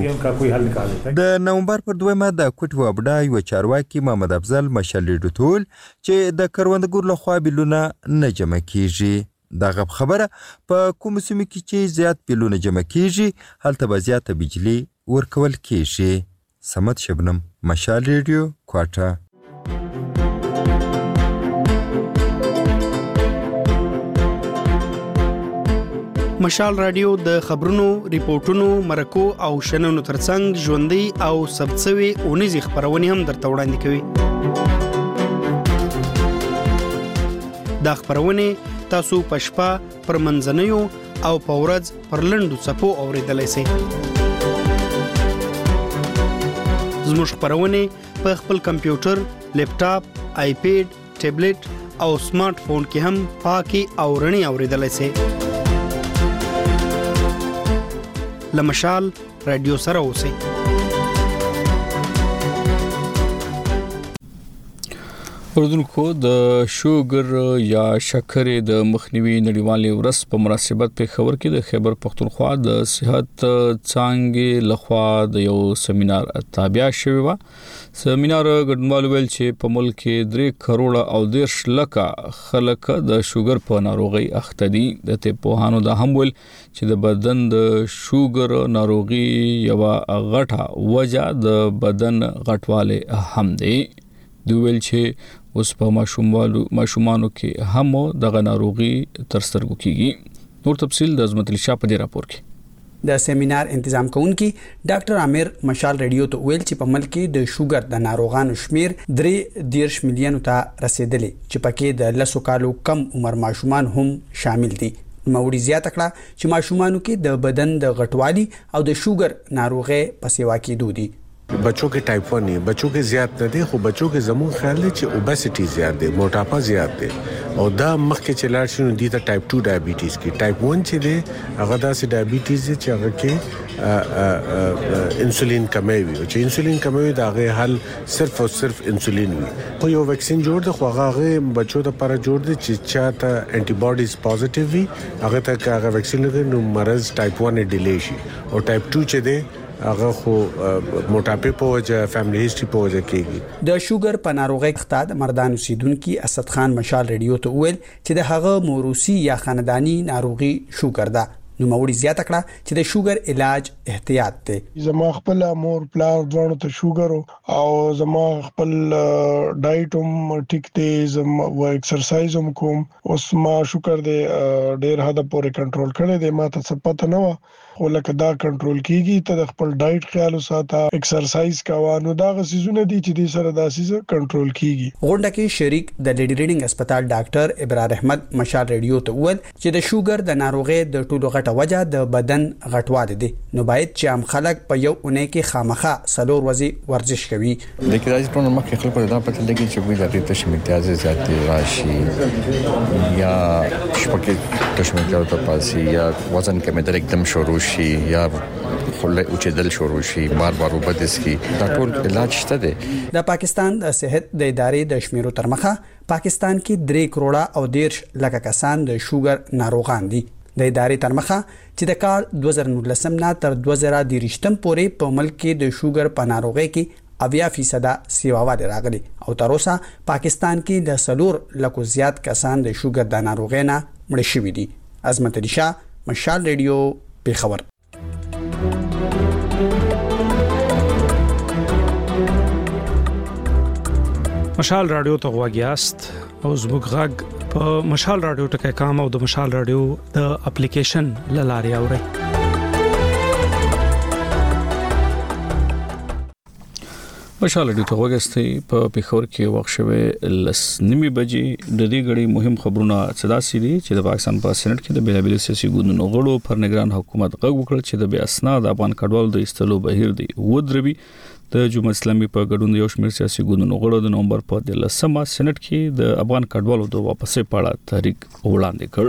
[SPEAKER 16] د نومبر پر دویمه د کوټې وابډا یوه چارواکي محمد افضل مشل ډیډوتول چې د کروندګرو له خوا بلونه نه جمع کېږي. دغه په خبره په کومو سیمو کې چې زیات بلونه جمع کېږي، هلته به زیاته بجلي ورکول کېږي. صمد شبنم، مشال ریډیو، کوټه.
[SPEAKER 19] مشال رادیو د خبرونو، ریپورتونو، مرکو او شننو ترڅنګ ژوندۍ او سبڅوي اونیزي خبرونه هم درته وړاندې کوي. دا خبرونه تاسو په شپه پر منځنوي او په ورځ پر لندو چپو اوریدلای شئ. زموږ خبرونه په خپل کمپیوټر، لپټاپ، آیپډ ټیبلیټ او سمارټ فون کې هم پاکي او رڼي اوریدلای سي لمشال رادیو سره اوسئ
[SPEAKER 1] اردوونکو د شوګر یا شکرې د مخنیوي نړیوالې ورځ په مناسبت په خبر کې د خیبر پښتونخوا د صحت څنګه لخوا د یو سیمینار تابع شوی و سمینار ګډونوالو ویل چې په ملک کې درې کروړه او دیرش لکه خلک د شوګر په ناروغي اخته دي د طب پوهانو دا هم ویل چې د بدن د شوګر ناروغي یو غټه وجه د بدن غټواله هم دی دوی ویل چې اوس په ماشوموالو ماشومانو کې هم دغه ناروغي تر سترګو کیږي نور تفصيل د عظمت الشاه په دې راپور کې
[SPEAKER 19] د سیمینار انتظام کوونکي ډاکټر عامر مشال رادیو ته ویل چې په ملک کې د شوګر د ناروغانو شمیر 3.3 میلیون ته رسیدلی چې پکې د لسو کالو کم عمر ماشومان هم شامل دي نوموړي زیاته کړه چې ماشومانو کې د بدن د غټوالي او د شوګر ناروغۍ په سیوا کېدو دي
[SPEAKER 20] بچو کې ټایپ 1 یې بچو کې زیات نه دی خو بچو کې زموږ خیال دی چې اوبسټي زیات دی موټاپا زیات دی او دا مخکې چې لاړ شي نو دي ته ټایپ 2 ډایبیټیز کې ټایپ 1 چې دی هغه داسې ډایبیټیز دی چې هغه کې انسولین کمی وي چې انسولین کمی وي دا غي حل صرف او صرف انسولین وي خو یو ویکسین جوړ دی خو هغه بچو ته پر جوړ دی چې چاته انټي باډیز پوزټیو وي هغه ته هغه ویکسین لګي نو مرز ټایپ 1 ډیلی شي او ټایپ 2 چې دی هغه خو موټاپې په وجه فیملی هیسټری په وجه کیږي.
[SPEAKER 19] د شوګر په ناروغۍ کښته د مردان اوسیدونکي اسد خان مشال ریډیو ته وویل چې د هغه موروثي یا خانداني ناروغي شوګر ده. نوموړي زیاته کړه چې د شوګر علاج احتیاط دی.
[SPEAKER 21] زما خپله مور پلار دواړو ته شوګر و او زما خپل ډایټ هم ټیک دی زه اکسرسایز هم کوم اوس ما شکر دی ډیر حده پورې کنټرول کړی دی ماته څه پته نه وه خو لکه دا کنټرول کیږي ته د خپل ډایټ خیال وساته اکسرسایز کوه نو دا هغه څیزونه دي چې دې سره دا څیز کنټرول کیږي.
[SPEAKER 19] غونډه کې شریک د لیډي ریډنګ اسپتال ډاکټر ابرار احمد مشال ریډیو ته وویل چې د شوګر د ناروغۍ د ټولو غټه وجه د بدن غټوالی دی نو باید چې عام خلک په یو اونۍ کې خامخا څلور ورځې ورزش کوي.
[SPEAKER 22] د کراچۍ ټول مخکې خلکو دا پته لګی چې وی دغه ته شمیتیاز زیات راشي یا شپکه تشمیتیاز ته پاسي یا وزن کمې در एकदम شروع شي یا خله او چې دل شروع شي بار بار وبدس کی دا ټول علاج شته دی
[SPEAKER 19] د پاکستان د صحت د ادارې د شمیرو تر مخه پاکستان کې 3 کروڑه او 13 لک کسان د شوګر ناروغان دي د ادارې تر مخه چې د کال دوه زره نولس نه تر دوه زره دېرش پورې په ملک کې د شوګر په ناروغۍ کې اویا فیصده سیواوالی راغلی او تر اوسه پاکستان کې له څلور لکو زیات کسان د شوګر د ناروغۍ نه مړه شوي دي عظمت علي شاه مشال ریډیو پیښور
[SPEAKER 23] مشال رادیو ته غواګیاست او زموږ غږ په مشال رادیو ټکی کام او د مشال رادیو د اپلیکیشن لاري اوري
[SPEAKER 1] مشال رادیو ته وګستي په پیښور کې وخت شوه لس نیمه بجې د دې غړي مهم خبرونه صدا سي دي چې د پاکستان په سېنات کې د بیلابل سیاسي ګوندونو غړو پر نگران حکومت غږ وکړ چې د بیا اسناد افغان کډوالو د استلو بهیر دی ودروي د جمهوریت اسلامي په ګډون د یو شمېر سیاسي ګوندونو غړو د نومبر په 13مه سېنات کې د افغان کډوالو د واپسې په اړه تحریک وړاندې کړ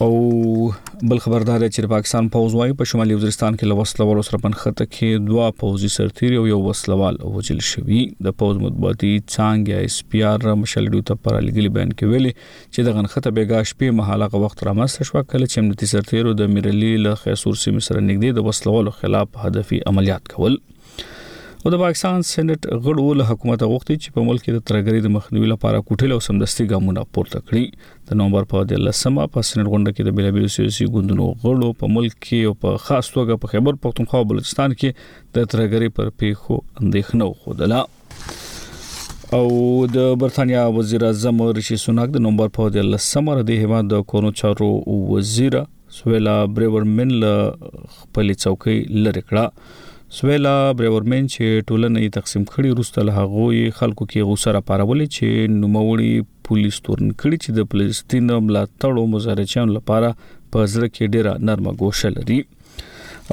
[SPEAKER 1] او بل خبردار چې پاکستان پوز وايي په شمالي وزیرستان کې لوسلوالو سره پنخته کې دوا پوزي سرتيري او یو وسلوال وجل شوی د پوز مطبوعاتي څنګه اس پی ار مشلډو ته پر لګلي بیان کې ویلي چې دغه نښته بیګا شپې مهال هغه وخت رامنځته شوه کله چې امنیتي سرتیرو د میرلي له خیسور سیمې سره نږدې د وسلوالو خلاف هدفي عملیات کول او د پاکستان سېنات غړو له حکومت غوښتي چې په ملک کې د ترګری د مخنیوي لپاره کوټل او سمدستي ګامونه پورته کړي د نومبر په 13مه په سېنات غونډه کې د بلابل سیاسي ګوندونو غړو په ملک کې او په خاص توګه په خیبر پښتونخوا او بلوچستان کې د ترګری پر پیښو اندېښنه وښودله او د برتانیا وزیر اعظم ریشي سوناک د نومبر په 14 مر د هیواد د کورونو چارو وزیر سویلا بریورمن له خپل څوکۍ لری کړه سویلا بریورمن چې ټولنې تقسیم کړي روسته له هغه خلکو کې غوسه را پارولې چې نوموړي پولیس تورن کړي چې د فلسطین ملاتړو مزارچیانو لپاره په زړه کې ډیره نرمه ګوشه لري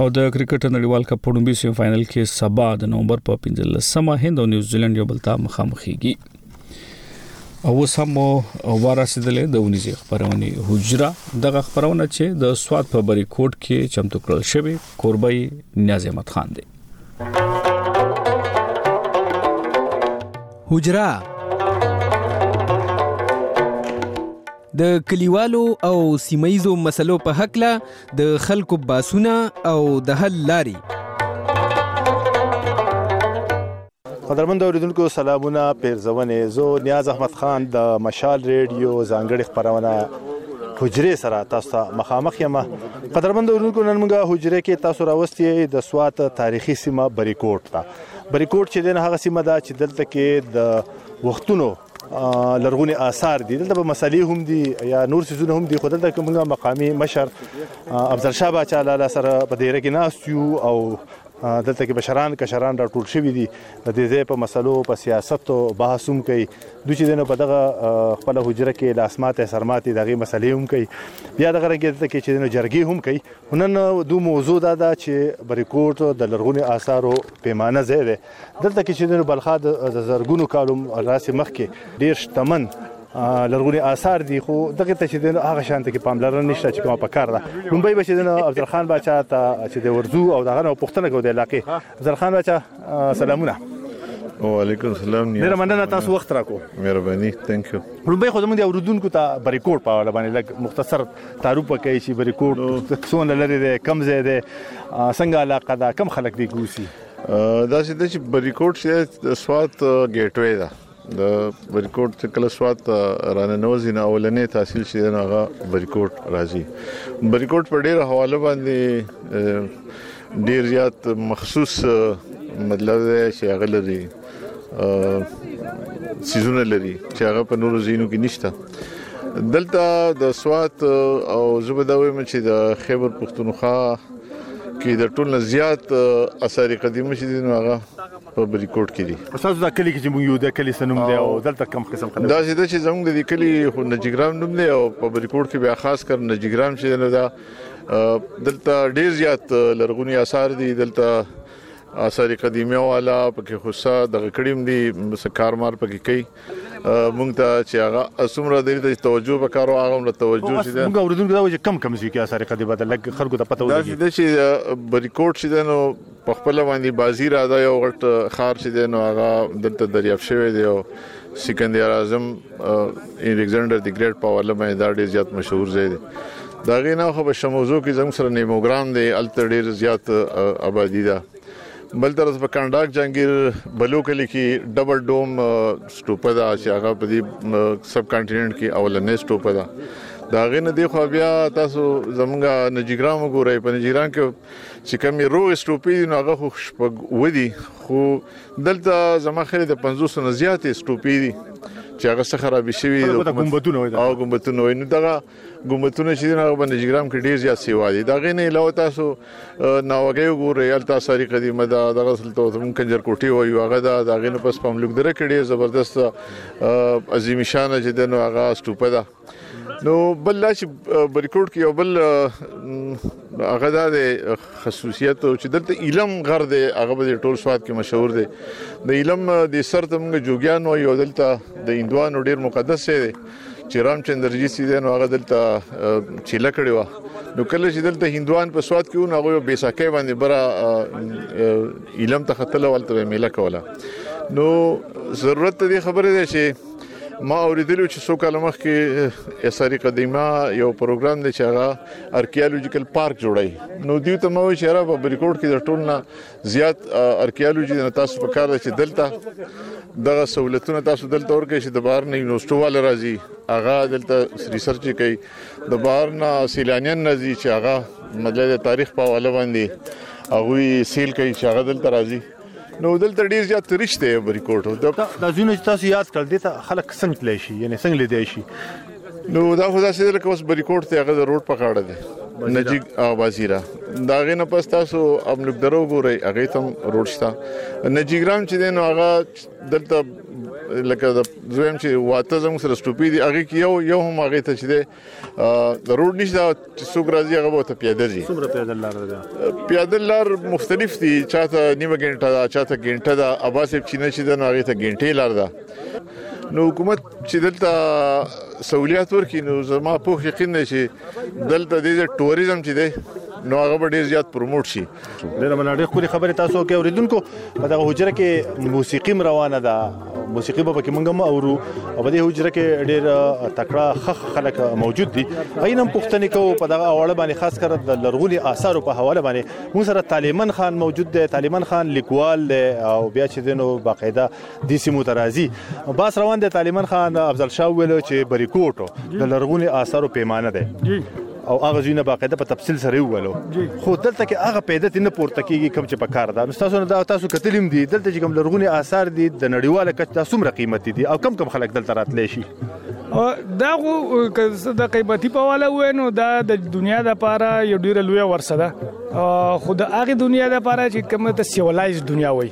[SPEAKER 1] او د کرکټ نړیوال کپ په ډومبي سیمه فائنل کې سبا د نومبر په 15مه هند او نیوزیلند یو بل ته مخامخېږي او اوس هم ورسېدلې د ونیزې خبرونه حجره دغه خبرونه چې د سواد په بری کوټ کې چمتو کړل شوی کوربای نیاز احمد خان دی
[SPEAKER 24] حجره د کلیوالو او سیمایزو مسلو په حق له د خلکو باسونه او د حل لاري
[SPEAKER 25] قدرمن اوریدونکو سلامونه پیرزونې زه نیاز احمد خان د مشال ریډیو ځانګړي خبرونه حجره سره تاسو ته مخامخ یم قدرمن ورونکو نن موږ حجره کې تاسو راوستي د سوات تاریخي سیمه بریکوټ ته بریکوټ چې دغه هغه سیمه ده چې دلته کې د وختونو لرغوني آثار دي دلته به مسلې هم دي یا نور سيزونه هم دي خو دلته کومه مقامي مشر افضل شاه باچا لاله سره په دیره کې ناست یو او دلته کې مشران کشران راټول شوي دي د دې ځای په مسلو په سیاست او بحث هم کوي دوی چې دنه په دغه خپل حجره کې لاسماته سرماته دغه مسلې هم کوي بیا دغه رنګ دلته کې چې دنه جرګې هم کوي نن دو موضوع دا ده چې بریکوټ د لرغوني آثارو پیمانه ځای دی دلته کې چې دنه بلخا د زرګونو کالو راسي مخ کې ډیر شتمن لرغوني آثار دي خو دغه ته چې دنو هغه شانته کې پاملرنه نشته چې کومه پکار ده لومبۍ به چې دنو عبدالخان بچا ته چې د ورزو او دغه نو پښتنه کو د علاقې عبدالخان بچا سلامونه
[SPEAKER 26] وعلیکم السلام نیاز
[SPEAKER 25] ډیر مننه تاسو وخت راکو
[SPEAKER 26] مهرباني ثانک یو
[SPEAKER 25] لومبۍ خو زموږ د اوردونکو ته بریکوټ په اړه باندې لګ مختصر تعارف وکړي چې بریکوټ څونه لري ده کم ځای ده څنګه علاقه ده کم خلک دي ګوسی
[SPEAKER 26] دا چې د بریکوټ چې د سوات ګیټوي ده د بریکوټ چې کله سواد ته راننوځي نه اولنې تحصیل شي نه هغه بریکوټ راځي بریکوټ په ډیره حواله باندې ډیر زیات مخصوص مطلب دی چې هغه لري سيزونه لري چې هغه په نورو زینو کې نشته دلته د سواد او زبداوي مچ د خیبر پښتونخوا کې د ټولنې زیات اثر قدیمه شې دي نو هغه په بریکوټ کې دي
[SPEAKER 25] تاسو دا کلی کې چې موږ یو د کلی سنوم دی او دلته کم قسم
[SPEAKER 26] خلک دا چې د چې زموږ د کلی خو نجګرام نوم دی او په بریکوټ کې بیا خاص کر نجګرام چې نه دا دلته ډیر زیات لرغونی آثار دي دلته آثار قدیمه والا پکې خوسه د غکړیم دي سکارمار پکې کوي مونږ ته چې هغه اسمره د دې توجه وکړو هغه مونږ توجه
[SPEAKER 25] شي دا مونږ اوریدونکو دا چې کم کم شي کې آثار قدیمه د لګ خلکو ته پته
[SPEAKER 26] ولګي دا چې بریکوټ شي نو په خپله باندې بازی راځه یو غټ خار چې دی نو هغه دلته دریاب شوی دی او سکندر اعظم الکسندر دی ګریټ په حواله باندې دا ډیر زیات مشهور ځای دی دا غي نه خو په شموزو کې زموږ سره نیموګرام دی الته ډیر زیات آبادی ده بل طرف په کنداک جنگیر بلو کلی کې ډبل ډوم سټوپه دا چې هغه په دې سب کانټیننټ کې اولنې سټوپه دا دا غنه دی خو بیا تاسو زمونږه نجیګرام وګورئ په نجیګرام کې چې کومې روغې سټوپې دي نو هغه خو شپږ ودی خو دلته زما خلې د 500 نه زیاتې سټوپې دي چې هغه څه خراب شوی دی
[SPEAKER 25] او
[SPEAKER 26] ګمبتونه وای نو دغه ګمبتونه چې هغه باندې جګرام کې ډیر زیات سیوا دي دا غینې له تاسو ناوګي وګورئ ال تاسو ساری قدیمه دا دغه سلطو هم کنجر کوټي وای هغه دا دغه نه پس پم لګ درکړي زبردست عظیم شان چې دنو هغه سټوپه ده نو بل لا چې بریکوټ کې یو بل هغه دا د خصوصیت چې دلته ایلم غر دی هغه به ټول سواد کې مشهور دی د ایلم د سر ته موږ جوګیان و یو دلته د اندوانو ډیر مقدس دی چې رامچندرجی سي دین هغه دلته چیله کړی و نو کله چې دلته هندوان په سواد کې و نو هغه بیساکه باندې برا ایلم ته خطر ولته میله کوله نو ضرورت دې خبره ده چې ما اوریدلو چې څو کال مخکې اساری قدیمه یو پروګرام دی چې هغه ارکیالوجیکل پارک جوړای نو دیو ته مو چې را په بریکوټ کې د ټولنا زیات ارکیالوجی نه تاسو په کار چې دلته دغه سہولتونه تاسو دلته ورکه چې د بهر نه یونیورسيټي وال راځي هغه دلته ریسرچ کوي د بهر نه سیلانیان راځي چې هغه مدله تاریخ په اړه باندې هغه سیل کوي چې هغه دلته راځي نو دلته ډیر زیات ریچ دی ریکورډ
[SPEAKER 25] د د زونه چې تاسو یاد کړل دي ته خلک څنګه تللی شي یعنی څنګه لیدای شي
[SPEAKER 26] نو دا خو داسې لکه اوس بریکوټ ته هغه د روډ په غاړه دی نجیب او وزیرا دا غي نه پس تاسو املک درو ګورئ هغه تم روډ شته نجیګرام چې دین هغه دلته لکه د زویم چې واته زموږ سره سټوپی دی هغه کې یو یو هم هغه ته چې روډ نشته چې څوک راځي هغه به ته پیاده ځي
[SPEAKER 25] څومره پیاده لار ده
[SPEAKER 26] پیاده لار مختلف دي چاته نیمه ګنټه ده چاته ګنټه ده اباسه چې نه شي د ناغه ته ګنټه لار ده نو حکومت چې دلته سہولیات ورکړي نو زما په یقین دی چې دلته د ټوریزم چې دی نو هغه ډیر زیات پروموټ شي
[SPEAKER 25] ډیره مننه ډیره ښکلې خبرې تاسو وکړې اوریدونکو په دغه حجره کې موسیقي روانه ده موسیقي به پکې مونږ هم اورو او په دې حجره کې ډېر تکړه خخ خلک موجود دي اينم پښتنې کو په دغه اړه باندې خاص کر د لرغوني آثار په حواله باندې مون سره طالبان خان موجود دی طالبان خان لیکوال دی او بیا چې دینو باقاعده دې سیمو ته راځي باس روان دی طالبان خان افضل شاه ویل چې بریکوټو د لرغوني آثارو پیمانه ده او هغه ځینې باقاعده په تفصیل سره ویلو خو دلته کې هغه پیدا ته نه پورته کیږي کوم چې په کار ده نو تاسو نه دا تاسو کتلیم دي دلته چې کوم لرغوني آثار دي د نړیواله کچ تاسو مر قیمت دي او کم کم خلک دلته راتلی شي
[SPEAKER 27] دا خو د قیمتي په والا وې نو دا د دنیا د پاره یو ډیره لوی ورسره ده خو د هغه دنیا د پاره چې کومه ته سیولایز دنیا وای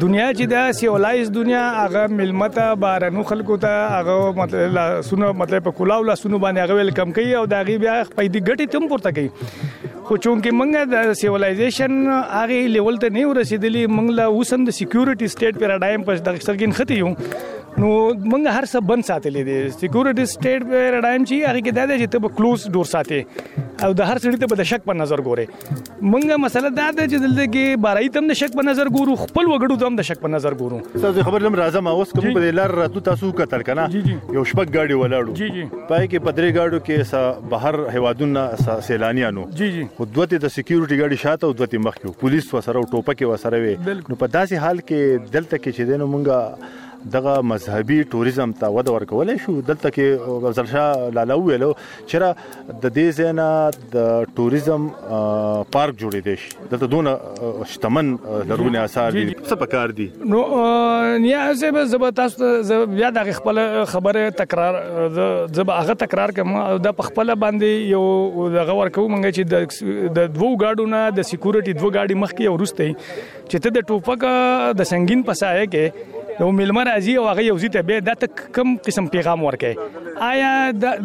[SPEAKER 27] دنیا چې دا سیولایز دنیا هغه ملمه ته بارنو خلکو ته هغه مطلب لاسونه مطلب په کلاو لاسونه باندې هغه ویل کم کوي او دا غي بیا پیدا ګټي تم پورته کوي خو چونکه موږ د سیولایزیشن هغه لیول ته نه ورسېدلی موږ لا اوس هم د سکیورټي سټیټ پیراډایم په دغه سترګین ختی یو نو موږ هر څه بند ساتلې دي سکیورټي سټیټ پیراډایم چې هغه کې دا دی چې ته په کلوز ډور ساتي او د هر سړي ته په شک په نظر ګوري مونږه مسله دا ده چې دلته کې بارای تم د شک په نظر ګورو خپل وګړو تم د شک په نظر ګورو
[SPEAKER 25] تاسو خبر لم راځم اوس کوم په لار راتو تاسو کتل کنه یو شپږ گاډي ولاړو
[SPEAKER 27] جی جی
[SPEAKER 25] پای کې پدری گاډو کې سا بهر هوادونه سا سیلانیانو
[SPEAKER 27] جی جی
[SPEAKER 25] خو دوته د سکیورټي گاډي شاته او دوته مخ کې پولیس وسره او ټوپک وسره وي نو په داسې حال کې دلته کې چې دینو مونږه دغه مذهبي ټوریزم ته وده ورکولای شو دلته کې غزل شاه لالا ویلو چېرې د دې ځای نه د ټوریزم پارک جوړېدی شي دلته دونه شتمن لرغوني آثار دي څه پکار دي
[SPEAKER 27] نو نیا زه به زه به تاسو ته بیا د خپل خبره تکرار زه به هغه تکرار کوم د خپل باندې یو دغه ورکو مونږ چې د دوو گاډو نه د سکیورټي دوه گاډي مخکې ورسته چې ته د ټوپک د سنگین په سایه کې یو ملمه راځي او هغه یو ځی ته به د کم قسم پیغام ورکې آیا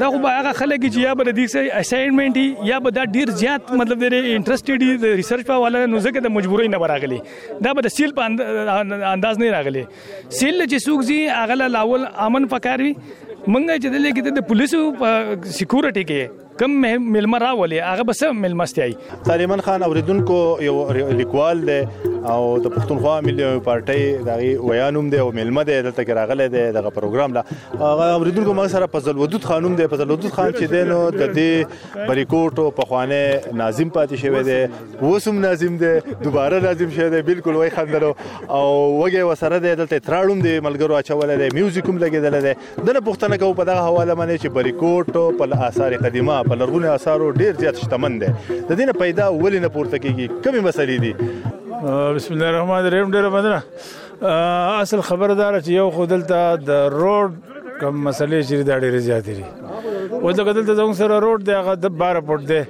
[SPEAKER 27] دا خو هغه خلک چې یا به د دې اساینمنت یا به دا ډیر زیات مطلب دی انټرېسټډ دي د ریسرچ په حواله نو ځکه د مجبورۍ نه براغلي دا به د سیل په انداز نه راغلي سیل چې سوق زی هغه لاول امن پکاري منګه چې د لګیت د پولیسو سکیورټي کې کوم ملما راولې هغه بس ملمستیاي
[SPEAKER 25] طالبان خان اوریدونکو یو لیکوال دی او د پښتونخوا ملي پارټي دغه ویانوم دی او ملما دی دلته کې راغلی دی دغه پروګرام لا هغه اوریدونکو موږ سره فضل ودود خانوم دی فضل ودود خان چې دی نو د دې بریکوټو په خوانه ناظم پاتې شوی دی وسم ناظم دی دوباره ناظم شوی دی بالکل وای خندلو او وګه وسره دی دلته تراړوم دی ملګرو اچولې دی میوزیک هم لګیدل دی ده نه پوښتنه کوو په دغه حواله باندې چې بریکوټ په آثار قدیمه په لرغونو آثارو ډیر زیات شتمن دی د دې نه پیدا ولې نه پورته کیږي کومې مسلې دي
[SPEAKER 27] بسم الله الرحمن الرحیم ډیره مننه اصل خبردار چې یو خو دلته د روډ کوم مسلې چې دا ډیره زیاتې دي او دغه دلته زموږ سره روډ دی هغه د بار پټ دی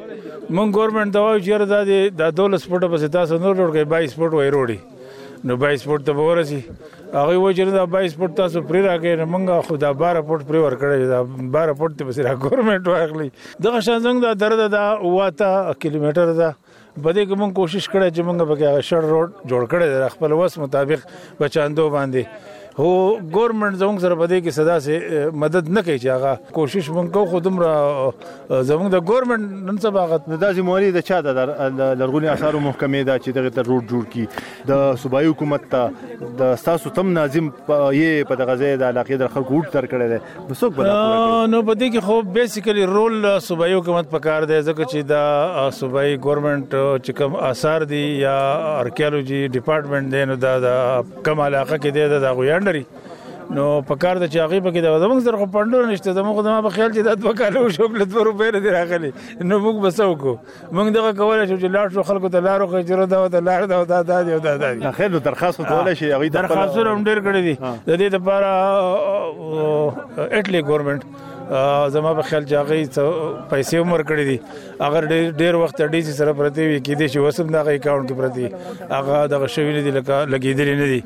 [SPEAKER 27] مونږ ګورنمنت ته وایو چې دا د 12 فوټه پسې تاسو نور روډ کوي 22 فوټ وای روډي نو بای سپورت ته ورسی هغه وای چې دا بای سپورت تاسو پرې راګې نه منګه خو دا بار پورت پرې ور کړی دا بار پورت ته بسره ګورنمنت واخلي دغه شان څنګه دا درد دا واته کیلومتر دا بده کوم کوشش کړی چې موږ به هغه شړ روډ جوړ کړی د خپل وس مطابق بچاندو باندې هو ګورنمنټ زموږ سره په دې کې صدا سي مدد نه کوي چې هغه کوشش مونږ کو خو دومره زموږ د ګورنمنټ نن سبا غت
[SPEAKER 25] د داسې موري د چا د لرغوني اثارو محکمې دا چې دغه تر روډ جوړ کی د صوبایي حکومت ته د تاسو تم ناظم یې په دغه ځای د علاقې د خلکو وټ تر کړی دی نو
[SPEAKER 27] څوک به نو په دې کې خو بیسیکلی رول صوبایي حکومت په کار دی ځکه چې دا صوبایي ګورنمنټ چې کوم اثار دي یا ارکیولوژي ډپارټمنټ دی نو دا کوم علاقه کې دی دا غویان لري نو په کار د چاغي په کې د زموږ سره خو پندو نشته زموږ خدما په خیال چې دا دوه کاله شو کله دوه روپۍ نه راغلي نو موږ بسو کو موږ دغه کولای شو چې لاړ شو خلکو ته لارو خو جره دا وته لار دا وته دا دی دا دی
[SPEAKER 25] خیر نو درخواست کولای شي هغه
[SPEAKER 27] درخواستونه هم ډیر کړی دي د دې لپاره اټلی ګورنمنت زما په خیال چې هغه پیسې هم ورکړې دي هغه ډېر ډېر وخت ډي سي سره پرتی وي کې دي چې وسم دغه اکاونټ کې پرتی هغه دغه شوی نه دي لکه لګیدل نه دي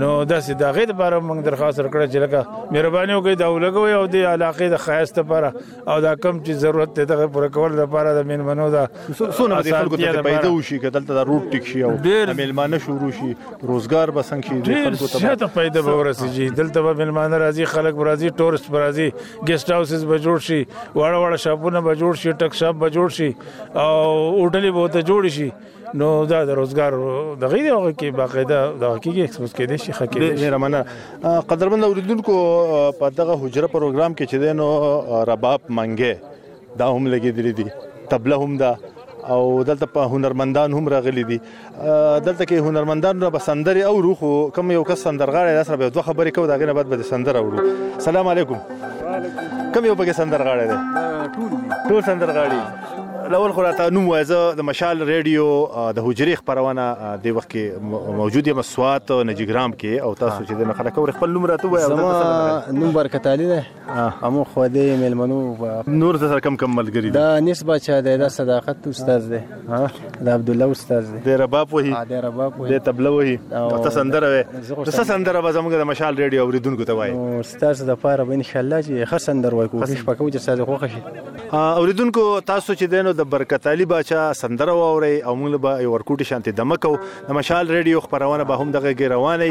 [SPEAKER 27] نو داسې د غیر لپاره موږ درخواست ورکړه چې لکه مهرباني وکړئ دا ولګوي او د علاقې د خاص لپاره او دا کم چې ضرورت ته دغه پر کول لپاره د مینمنو دا
[SPEAKER 25] څونه به خلکو ته پیدا وشي که دلته دا روټ ټیک شي او ملمانه شروع شي روزګار به څنګه
[SPEAKER 27] شي ډیر زیاته پیدا به ورسیږي دلته به ملمانه راځي خلک به راځي ټورست به راځي ګیسټ هاوسز به جوړ شي واړه واړه شاپونه به جوړ شي ټک شاپ به جوړ شي او هوټلې به ته جوړ شي نو دا د روزګار د غیر هغه کې باقاعده د حقیقي ایکسپوز کې دي شي خکې
[SPEAKER 25] دي ډیر مننه قدرمن اوریدونکو په دغه حجره پروګرام کې چې دینو رباب منګه دا هم لګېدلي دي طبله هم ده او دلته هنرمندان هم راغلي دي دلته کې هنرمندان را به سندرې اورو خو کوم یو کس سندرغاړی دا سره به دوه خبرې کوو دا غنه بعد به سندر اورو سلام علیکم کوم یو پکې سندرغاړی دی ټول ټول سندرغاړي لول خو راته نوم وای زه د مشال رادیو د حجرې خبرونه د وخت کې موجود یم سوات نجګرام کې او تاسو چې د خلکو خپل نوم راته وای
[SPEAKER 28] زما نوم برکت علي ده امو خو دې مېلمنو
[SPEAKER 25] نور ته سره کم کم ملګری
[SPEAKER 28] دا نس بچا دی دا صداقت استاد دی دا عبد الله استاد دی
[SPEAKER 25] د رباب وهي
[SPEAKER 28] د رباب وهي
[SPEAKER 25] د تبله وهي او ته سندره وي ته سندره به زموږ د مشال ریډیو اوریدونکو ته وایي
[SPEAKER 28] استاد د پاره به ان شاء الله چې ښه سندر وایي کوشش وکړو چې ساده خوښ شي
[SPEAKER 25] اوریدونکو تاسو چې دینو د برکت علي بچا سندره واوري او موږ به ورکوټي شانتي دمکو د مشال ریډیو خبرونه به هم دغه
[SPEAKER 29] رواني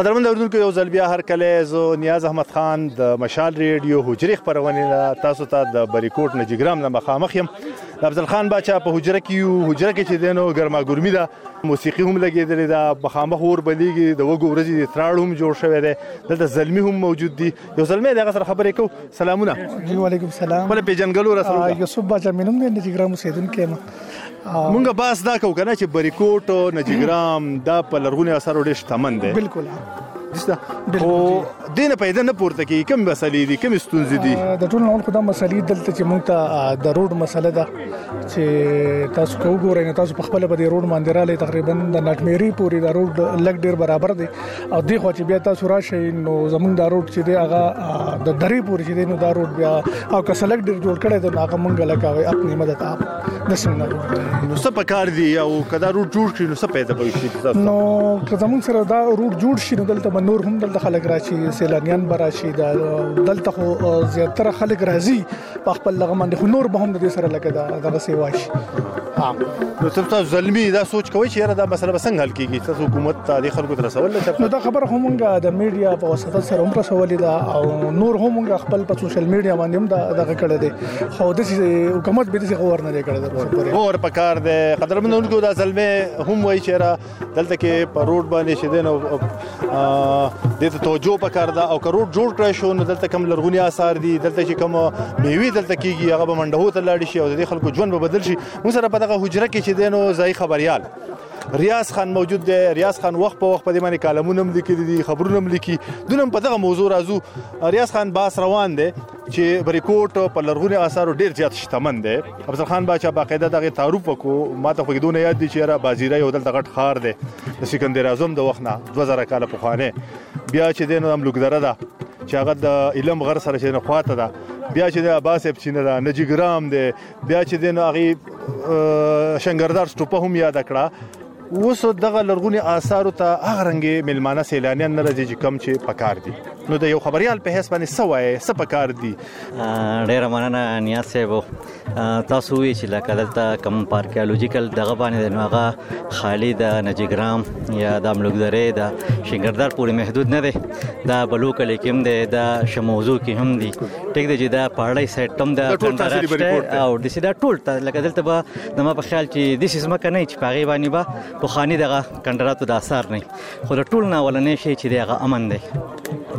[SPEAKER 25] قدرمن اوریدونکو یو ځل بیا هر کله زه نیاز احمد خان د مشال ریډیو حجري خبرونه تاسو ته تا د بریکوټ نه جګرام نه مخامخ یم افضل خان باچا په حجره کې یو حجره کې چې دینو ګرما ګرمي ده موسیقي هم لګېدلې ده مخامخ اور بلیږي د وګو ورځې د تراړ هم جوړ شوی دی دلته زلمی هم موجود دي یو زلمی دغه سره خبرې کو سلامونه
[SPEAKER 30] وعلیکم سلام
[SPEAKER 25] بل پیجنګلو رسول
[SPEAKER 30] یوسف باچا مینم دی چې ګرام اوسېدونکو
[SPEAKER 25] مونږ باس دا کو کنه چې بریکوټ او نجګرام دا په لرغوني اثارو ډېر شتمن دي
[SPEAKER 30] بالکل دسته
[SPEAKER 25] او دینه پیدا نه پورته کی کوم مسلې دي کوم ستونزې دي
[SPEAKER 30] د ټول نور خدای مسلې دلته چې مونږ ته د روډ مسله ده چې تاسو کو ګورئ نه تاسو په خپل باندې روډ باندې را لې تقریبا د نټميري پوری د روډ لګ ډیر برابر دی او دی خو چې بیا تاسو راشئ نو زمونږ دا روډ چې دی هغه د درې پورې چې دی نو دا روډ بیا او که سلګ ډیر جوړ کړي دا هغه مونږ لکه وي خپل مدد اپ د سیمه
[SPEAKER 25] نو څه پکار دی او کدا روډ جوړ شي نو څه پیدا به شي
[SPEAKER 30] نو که زمونږ سره دا روډ جوړ شي نو دلته به نور هم دلته خلک راشي سیلانیان به راشي دا دلته خو زیاتره خلک راځي په خپل لغه باندې خو نور به هم د دې سره لکه دا دغه سی واشي
[SPEAKER 25] نو تر تاسو زلمی دا سوچ کوي چې دا مسله به څنګه حل کیږي تاسو حکومت ته د خلکو تر سوال لته
[SPEAKER 30] نو دا خبره هم موږ د میډیا په واسطه سره هم رسولې ده او نور هم موږ خپل په سوشل میډیا باندې هم دا دغه کړی دی خو د حکومت به دې خبر نه دی کړی
[SPEAKER 25] دا خبره اور پکار دی قدرمنونکو دا زلمی هم وایي چې دلته کې په روډ باندې چې دین او د ته توجه پکار ده او که روډ جوړ کړی شو نو دلته کم لرغونی آثار دي دلته چې کم میوي دلته کېږي هغه به منډهو ته لاړ شي او د خلکو ژوند به بدل شي موږ سره په دغه حجره کې چې دین او ځای خبريال ریاض خان موجود دی ریاض خان وخت په وخت په دې باندې کالمونه هم لیکلي دي خبرونه هم لیکي دونه په دغه موضوع راځو ریاض خان باس روان دی چې بریکوټ په لرغوني آثارو ډیر زیات شتمن دی افضل خان باچا باقاعده دغه تعارف وکړو ما ته خو دونه یاد دي چې را بازیره یو دلته غټ خار دی د سکندر اعظم د وخت نه 2000 کال په خانه بیا چې دین هم لوګدره ده چې هغه د علم غر سره چې نه خواته ده بیا چې د عباس اپ چینه ده نجی ګرام دی بیا چې دین هغه شنګردار سټوپه هم یاد کړه اوس دغه لرغوني آثارو ته هغه رنګې ملمانه سیلانیان نه راځي چې کم چې پکار دي نو د یو خبريال په حساب باندې سوای څه پکار دي
[SPEAKER 31] ډېر مننه نیاز صاحب تاسو وی چې لکه دلته کم پارکیولوژیکل دغه باندې نو هغه خالی د نجګرام یا د املوګدره د شنګردار پورې محدود نه دی دا بلوک لیکم دی دا شموزو کې هم دی ټیک دی چې دا پاړی سیټم دا او د سیدا ټول لکه دلته زما په خیال چې د سیس مکه نه چې په هغه باندې با پخانی دغه کندراتو د اثر نه خو د ټول نه ولنې شي چې دغه امن دی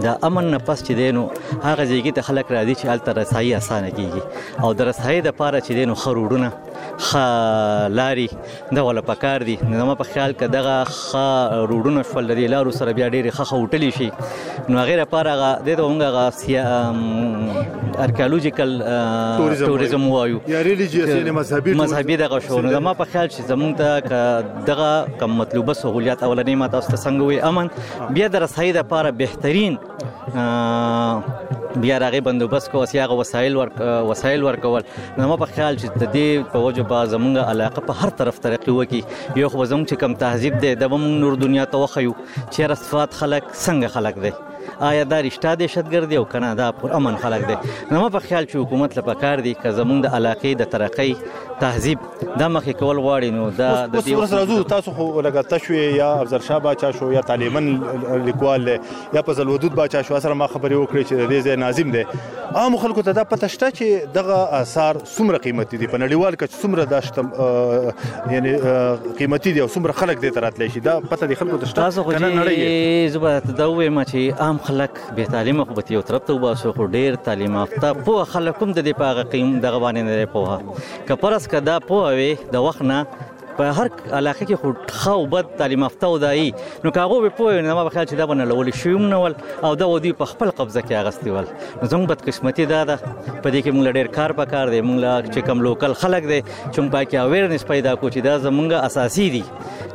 [SPEAKER 31] دا امن نه پس چې دینو هغه ځایګي ته خلک راځي چې الته رسایي اسانه کیږي او د رسایي د پاره چې دینو خروډونه خ لاري دا ولا پکار دي نو ما په خیال کې دغه خ روډونه فل لري لارو سره بیا ډېری خخه وټلی شي نو هغه لپاره هغه د ته موږ هغه ارکیولوژیکل ټوریزم وایو
[SPEAKER 25] یا ریلیجیس یعنی مذهبي
[SPEAKER 31] مذهبي دغه شو نو ما په خیال چې زمونږ ته دغه کم مطلوبه سہولیات اولنې ما تاسو ته څنګه وي امن بیا در صحیح د لپاره بهترین بیا راغې بندوبست کو اسیاغه وسایل ور وسایل ورکول نو ما په خیال چې د دې په وجه با زمونږ علاقه په هر طرف ترقی وکي یو خو زمونږ چې کم تهذیب دی د نور دنیا ته وخیو چیرې صفات خلک څنګه خلک دی آیا دا رښتا دهشتګردي او کنه دا پر امن خلک دی نو ما په خیال چې حکومت له پکار دی که زمونږ د علاقې د ترقۍ تهذیب دا مخې کول غواړي نو دا
[SPEAKER 25] د دې ورس راځو تاسو خو لکه تشوي یا افضل شاه باچا شو یا طالبان لیکوال یا په زلودود باچا شو سره ما خبرې وکړې چې د دې ځای ناظم دی عام خلکو ته دا پته شته چې دغه آثار څومره قیمتي دي په نړیوال کچ څومره دا شته یعنی قیمتي دي او څومره خلک دې تراتلی شي دا پته دي خلکو ته شته
[SPEAKER 31] تاسو خو چې زبر ته دا وایم چې عام خلک به تعلیم خو به یو طرف ته وباسو خو ډیر تعلیم یافته په خلک کوم د دې په قیم دغه باندې نه پوها کپرس کدا پوها وي د وخت نه په هر علاقه کې خو ښه او بد تعلیم یافته او دایي نو کاغو به پوه نه ما بخیال چې دا بنه لول شي هم نه ول او دا ودی په خپل قبضه کې اغستې ول زموږ بدقسمتي دا ده په دې کې موږ ډېر کار پکار دی موږ چې کم لوکل خلک دی چې موږ پکې اویرنس پیدا کو چې دا زموږ اساسي دي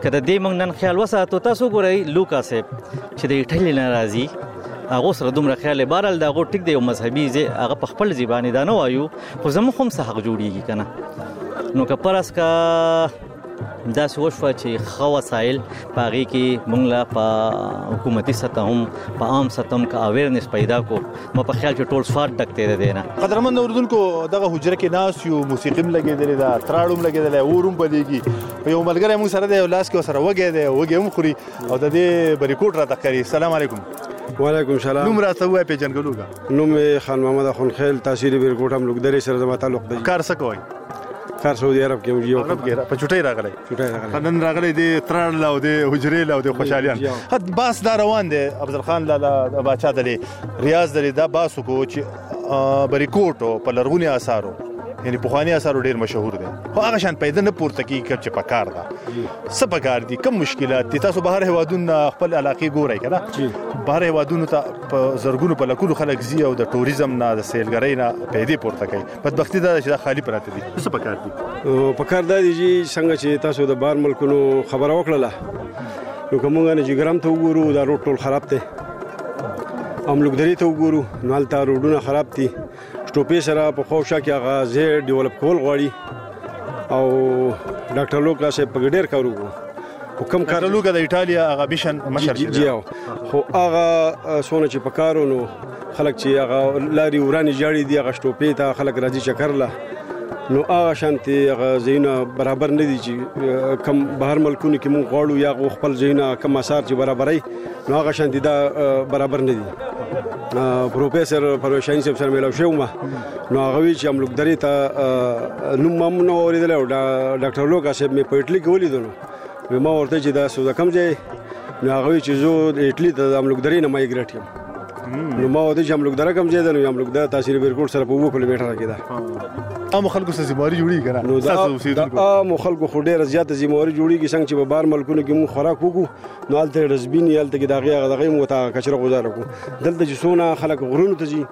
[SPEAKER 31] کله دې موږ نن خیال وساتو تاسو ګورئ لوکا صاحب چې د ایټالیا ناراضي هغه سره دومره خیال بارل دا غو ټیک دی او مذهبي زه هغه په خپل زبانی دا نه وایو خو زموږ هم څه حق جوړیږي کنه نو که پرس کا دا سوچ و چې خو وسایل پاغي کې مونږ لا په حکومتي سطح هم په عام سطح هم کا اویرنس پیدا کو ما په خیال چې ټول سواد ټکته ده نه
[SPEAKER 25] قدرمن اوردونکو دغه حجره کې ناس یو موسیقي هم لګیدل دا تراړم لګیدل اوروم پدېږي یو ملګری موږ سره دی لاس کې سره وګی دی وګی هم خوري او د دې بریکوټ را تکري السلام علیکم
[SPEAKER 32] وعلیکم السلام
[SPEAKER 25] نوم راته وای په جنګلوګه
[SPEAKER 32] نوم یې خان محمد اخوندخیل تحصیل بیرکوټه ملک درې سره زما تعلق دی
[SPEAKER 25] کار څه کوئ
[SPEAKER 32] کار سعودي عرب کې یو
[SPEAKER 25] عرب کې په چټي راغلی
[SPEAKER 32] چټي راغلی
[SPEAKER 25] نن راغلی دی ترړ لا او دی حجرې لا او دی خوشالیان حد باس دا روان دی افضل خان لالا باچا دلی ریاض دلی دا باس کو چې بریکوټو په لرغونی آثارو یعنی په خواني اثر ډیر مشهور دي خو هغه شان پیدا نه پورته کی کړ چې پکار ده څه پکار دي کم مشکلات دي تاسو بهر هوادون خپل علاقې ګورئ کنه بهر هوادون ته په زرګونو په لکونو خلک زی او د ټوریزم نه د سیلګرۍ نه پیدا پورته کوي بدبختی دا چې دا خالی پراته دي څه پکار دي
[SPEAKER 32] په کار دا دي چې څنګه چې تاسو د بار ملکونو خبره وکړه نو کومه نه جګرام ته وګورو دا روټ ټول خراب دي املوک درې ته وګورو نو هلته روډونه خراب دي ټوپې سره په خوښه کې هغه زه ډیولپ کول غواړي او ډاکټر لوکا سه په ګډیر کارو او
[SPEAKER 25] کم کار لوګه د ایتالیا هغه بشن مشر
[SPEAKER 32] جی جی خو هغه سونه چې پکارو نو خلک چې هغه لاري ورانی جاړي دی هغه شټوپې ته خلک راځي چکر لا نو هغه شانتي هغه زینا برابر نه دي چې کم بهر ملکونو کې مونږ غواړو یا خپل زینا کم اثر چې برابرای نو هغه شان دي دا برابر نه دي پروفیسور پروشین صاحب سره ملاو شو ما نو هغه وی چې املوک درې ته نو مم نو اوریدل او ډاکټر لوکا صاحب می پټلی کې ولیدل نو ما ورته چې دا سوزه کم ځای نو هغه چې زه اټلی ته املوک درې نه مایګریټ یم نو ما ورته چې املوک درې کم ځای ده نو املوک دا تاثیر بیرکوټ سره په 2 کیلومتر کې ده
[SPEAKER 25] عام خلکو سره ذمہواری جوړیږي کنه
[SPEAKER 32] نو دا عام خلکو خو ډیره زیاته ذمہواری جوړیږي څنګه چې په بار ملکونو کې مون خوراک وکړو نو هلته ډسبین یې هلته کې د هغې هغه دغه یې موږ ته کچره غوځاره کړو دلته چې څونه خلک غرونو ته ځي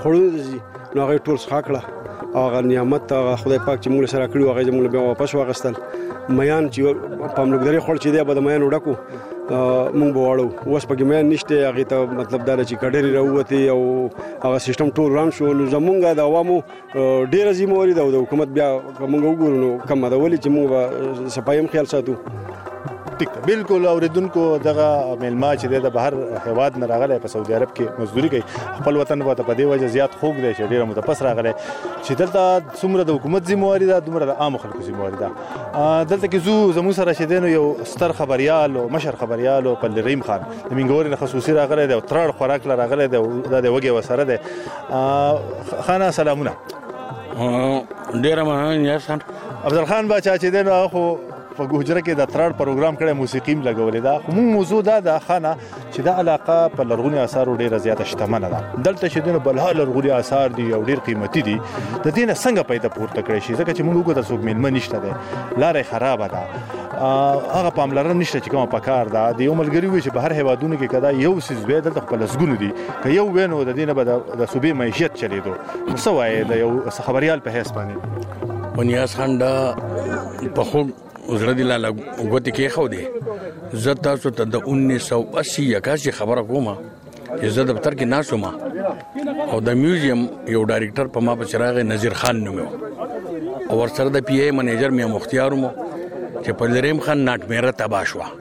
[SPEAKER 32] خوړونو ته ځي نو هغه ټول څښا کړه او هغه نعمت هغه خدای پاک چې موږ سره کړو هغه موږ بیا واپس واغستل میان چې په ملګری خور چې دی به د میان وډکو مونږ بواړو اوس پکې مې نشته هغه ته مطلب دا چې کډری راوته او هغه سیستم ټول ران شو نو زمونږ د عوامو ډیره زیمه واري ده او د حکومت بیا موږ وګورو نو کمه ده ولې چې موږ به صفایي هم خیال ساتو
[SPEAKER 25] ټیک ده بالکل اوریدونکو دغه ملما چې د بهر هواد نه راغلی په سعودي عرب کې مزدوري کوي خپل وطن په په دې وجه زیات خوګ دی چې ډیره متپس راغلی چې دلته څومره د حکومت ذمہواری ده دومره د عام خلکو ذمہواری ده دلته کې زو زمو سره شه دینو یو ستر خبريال او مشر خبريال او پل ریم خان د منګور نه خصوصي راغلی دی او ترړ خوراک لراغلی دی د وګي وسره دی خانه سلامونه
[SPEAKER 33] ډیره مننه نیاز خان
[SPEAKER 25] افضل خان بچا چې دین خو په ګوجره کې د ترار پروګرام کړه موسیقي هم لګولې ده خو موږ موضوع دا ده خانه چې دا علاقه په لرغوني آثارو ډیره زیاته شتمنه ده دلته چې دنه بلها لرغوني آثار دي او ډیر قیمتي دي د دې نه څنګه پیدا پورته کړی شي ځکه چې موږ وګورئ څوک ملمن نشته ده لارې خرابه ده هغه پاملرنه نشته چې کومه پکار ده د یو ملګری وی چې بهر هوادونو کې کدا یو سیس به دلته خپل سګونو دي که یو وینو د دینه به د صوبې معیشت چلیدو نو څه وایي د یو خبريال په حساب باندې
[SPEAKER 34] ونیاز خان دا په خو زړه دی لاله غوتی کې خو دی زه تاسو ته د 1980 81 خبره کومه چې زه دفتر کې ناسوم او د میوزیم یو ډایریکټر په ما په چراغ نذیر خان نوم او ورسره د پی ای منیجر میا مختیار مو چې په لریم خان ناټمیره تباشوا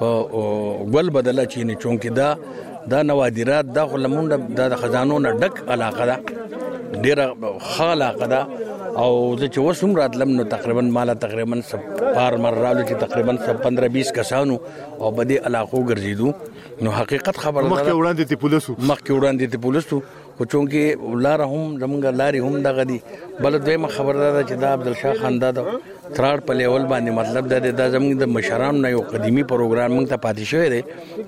[SPEAKER 34] په ګل بدله چینه چونکه دا دا نوادرات دا خو لمونډه دا د خزانو نه ډک علاقه ده ډیره ښه علاقه ده او زه چې وسوم راتلم نو تقریبا مال تقریبا سب پار مر رالو چې تقریبا سب 15 20 کسانو او بده علاقو ګرځیدو نو حقیقت خبره ده
[SPEAKER 25] مخکې وړاندې ته پولیسو
[SPEAKER 34] مخکې وړاندې ته پولیسو خو چونکه لاره هم زمونږ لارې هم دغه دي بل دویمه خبره دا ده چې دا عبدالشاه خان دا ده تراړ په لیول باندې مطلب دا دی دا زمونږ د مشرانو نه یو قدیمي پروګرام موږ ته پاتې شوی دی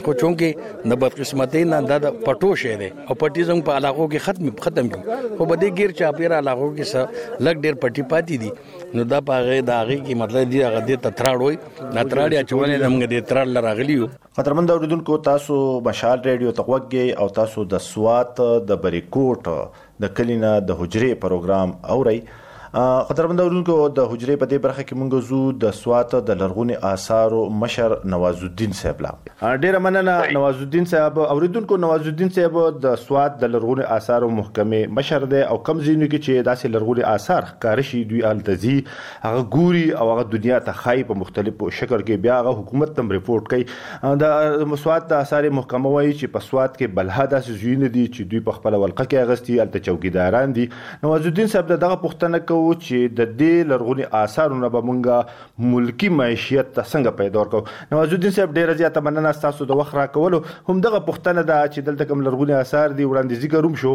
[SPEAKER 34] خو چونکه د بدقسمتۍ نه دا د پټو شی دی او پټي زموږ په علاقو کې ختم ختم کړو خو په دې غیر چاپیر علاقو کې سره لګ ډیر پټي پاتې دي نو دا پاغه دا غي کې مطلب دی هغه د تراړ وي دا تراړ یا چولې زمونږ د تراړ لراغلی
[SPEAKER 25] یو قدرمند اوریدونکو تاسو مشال ریډیو ته غوږ یی او تاسو د سوات د بری کوټ د کلی نه د حجرې پروګرام اورئ قدرمند اوریدونکو د حجرې په دې برخه کې مونږ زو د سوات د لرغوني آثارو مشر نواز الدین صاحب لا ډیره مننه نواز الدین صاحب اوریدونکو نواز الدین صاحب د سوات د لرغوني آثارو محکمې مشر دی او کم زینو کې چې داسې لرغوني آثار ښکار شي دوی التزی هغه ګوري او هغه دنیا ته ښایي په مختلفو شکل کې بیا هغه حکومت تم رپورټ کوي د سوات د اثار محکمه وایي چې په سوات کې بلها داسې زویونه دي چې دوی په خپل ولقه کې اغستي الته چوکیداران دي نواز الدین صاحب د دغه پوښتنه کوو چې د دې لرغوني آثارو نه به مونږه ملکی معیشیت ته څنګه پیدا ورکو نواز الدین صاحب ډیره زیاته مننه تاسو د وخت راکولو هم دغه پوښتنه ده چې دلته کوم لرغوني آثار دي وړاندې ذکر هم شو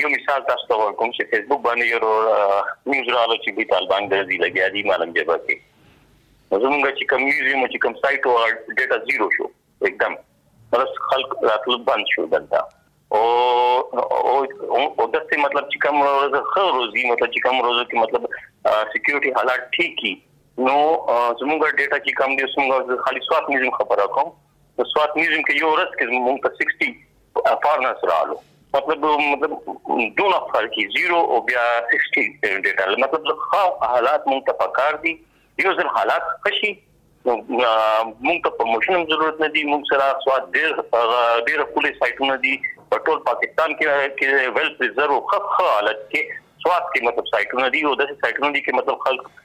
[SPEAKER 33] یو مثال تاسو ته ورکوم چې فیسبوک باندې یو نیوز راغله چې د طالبان د دې لګیا دي معلوم دی به کې زمونږ چې کوم نیوز یې چې کوم سایت او ډیټا زیرو شو एकदम بس خلک راتلو بند شو دلته او او او د څه مطلب چې کوم روزه خو روزي مطلب چې کوم روزه کې مطلب سکیورټي حالات ټیک کی نو زمونږ ډیټا چې کوم دي زمونږ خالص واک نظم خبره کوم په سوات میوزیم کې یو ورځ کې مونږ ته 60 فارنرز رالو مطلب مطلب دونه فرق زیرو او بیا 60 ډیټا مطلب د خاص حالات مونږ ته پکار دي یو ځل حالات خشي مونږ ته پروموشن ضرورت نه دي مونږ سره سواد ډیر ډیر کولې سایټونه دي په ټول پاکستان کې کې ویل پریزرو خخ حالت کې سواد کې مطلب سایټونه دي او د سایټونو دي کې مطلب
[SPEAKER 25] خلک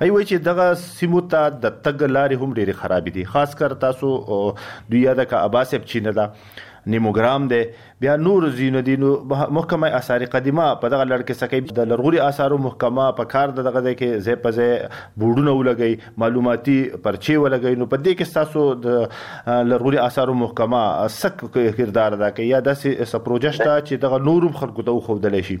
[SPEAKER 25] هغه وایي چې دغه سیمو ته د تګ لارې هم ډېرې خرابې دي خاص کر تاسو دوی یاده که عباس صاحب چینه ده نیموګرام دی بیا نور ځینو دي نو محکمه آثار قدیمه په دغه لړ کې سکه د لرغوري آثارو محکمه په کار د دغه ځای کې ځای په ځای بورډونه ولګي معلوماتي پرچې ولګي نو په دې کې تاسو د لرغوري آثارو محکمه سک کردار ادا کوي یا داسې سپروجه شته چې دغه نورم خلکو ته وښودل شي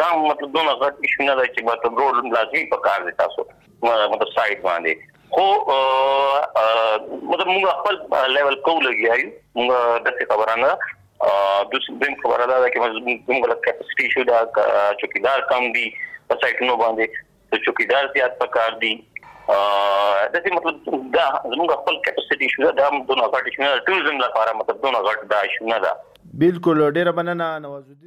[SPEAKER 33] دا مطلب دونه غټ ایشو نه ده چې مطلب رول لازمي په کار دي تاسو مطلب سایت باندې خو مطلب موږ خپل لیول کوو لګیایو موږ د څه خبره نه د دیم خبره ده چې موږ له کیپاسټي شو دا چوکیدار کم دي په سایتونو باندې د چوکیدار زیات پکار دي د دې مطلب دا زموږ خپل کیپاسټي شو دا د نوغټ شنه ټوریزم لپاره مطلب د نوغټ دا شنه ده
[SPEAKER 25] بالکل ډیره مننه نوازالدین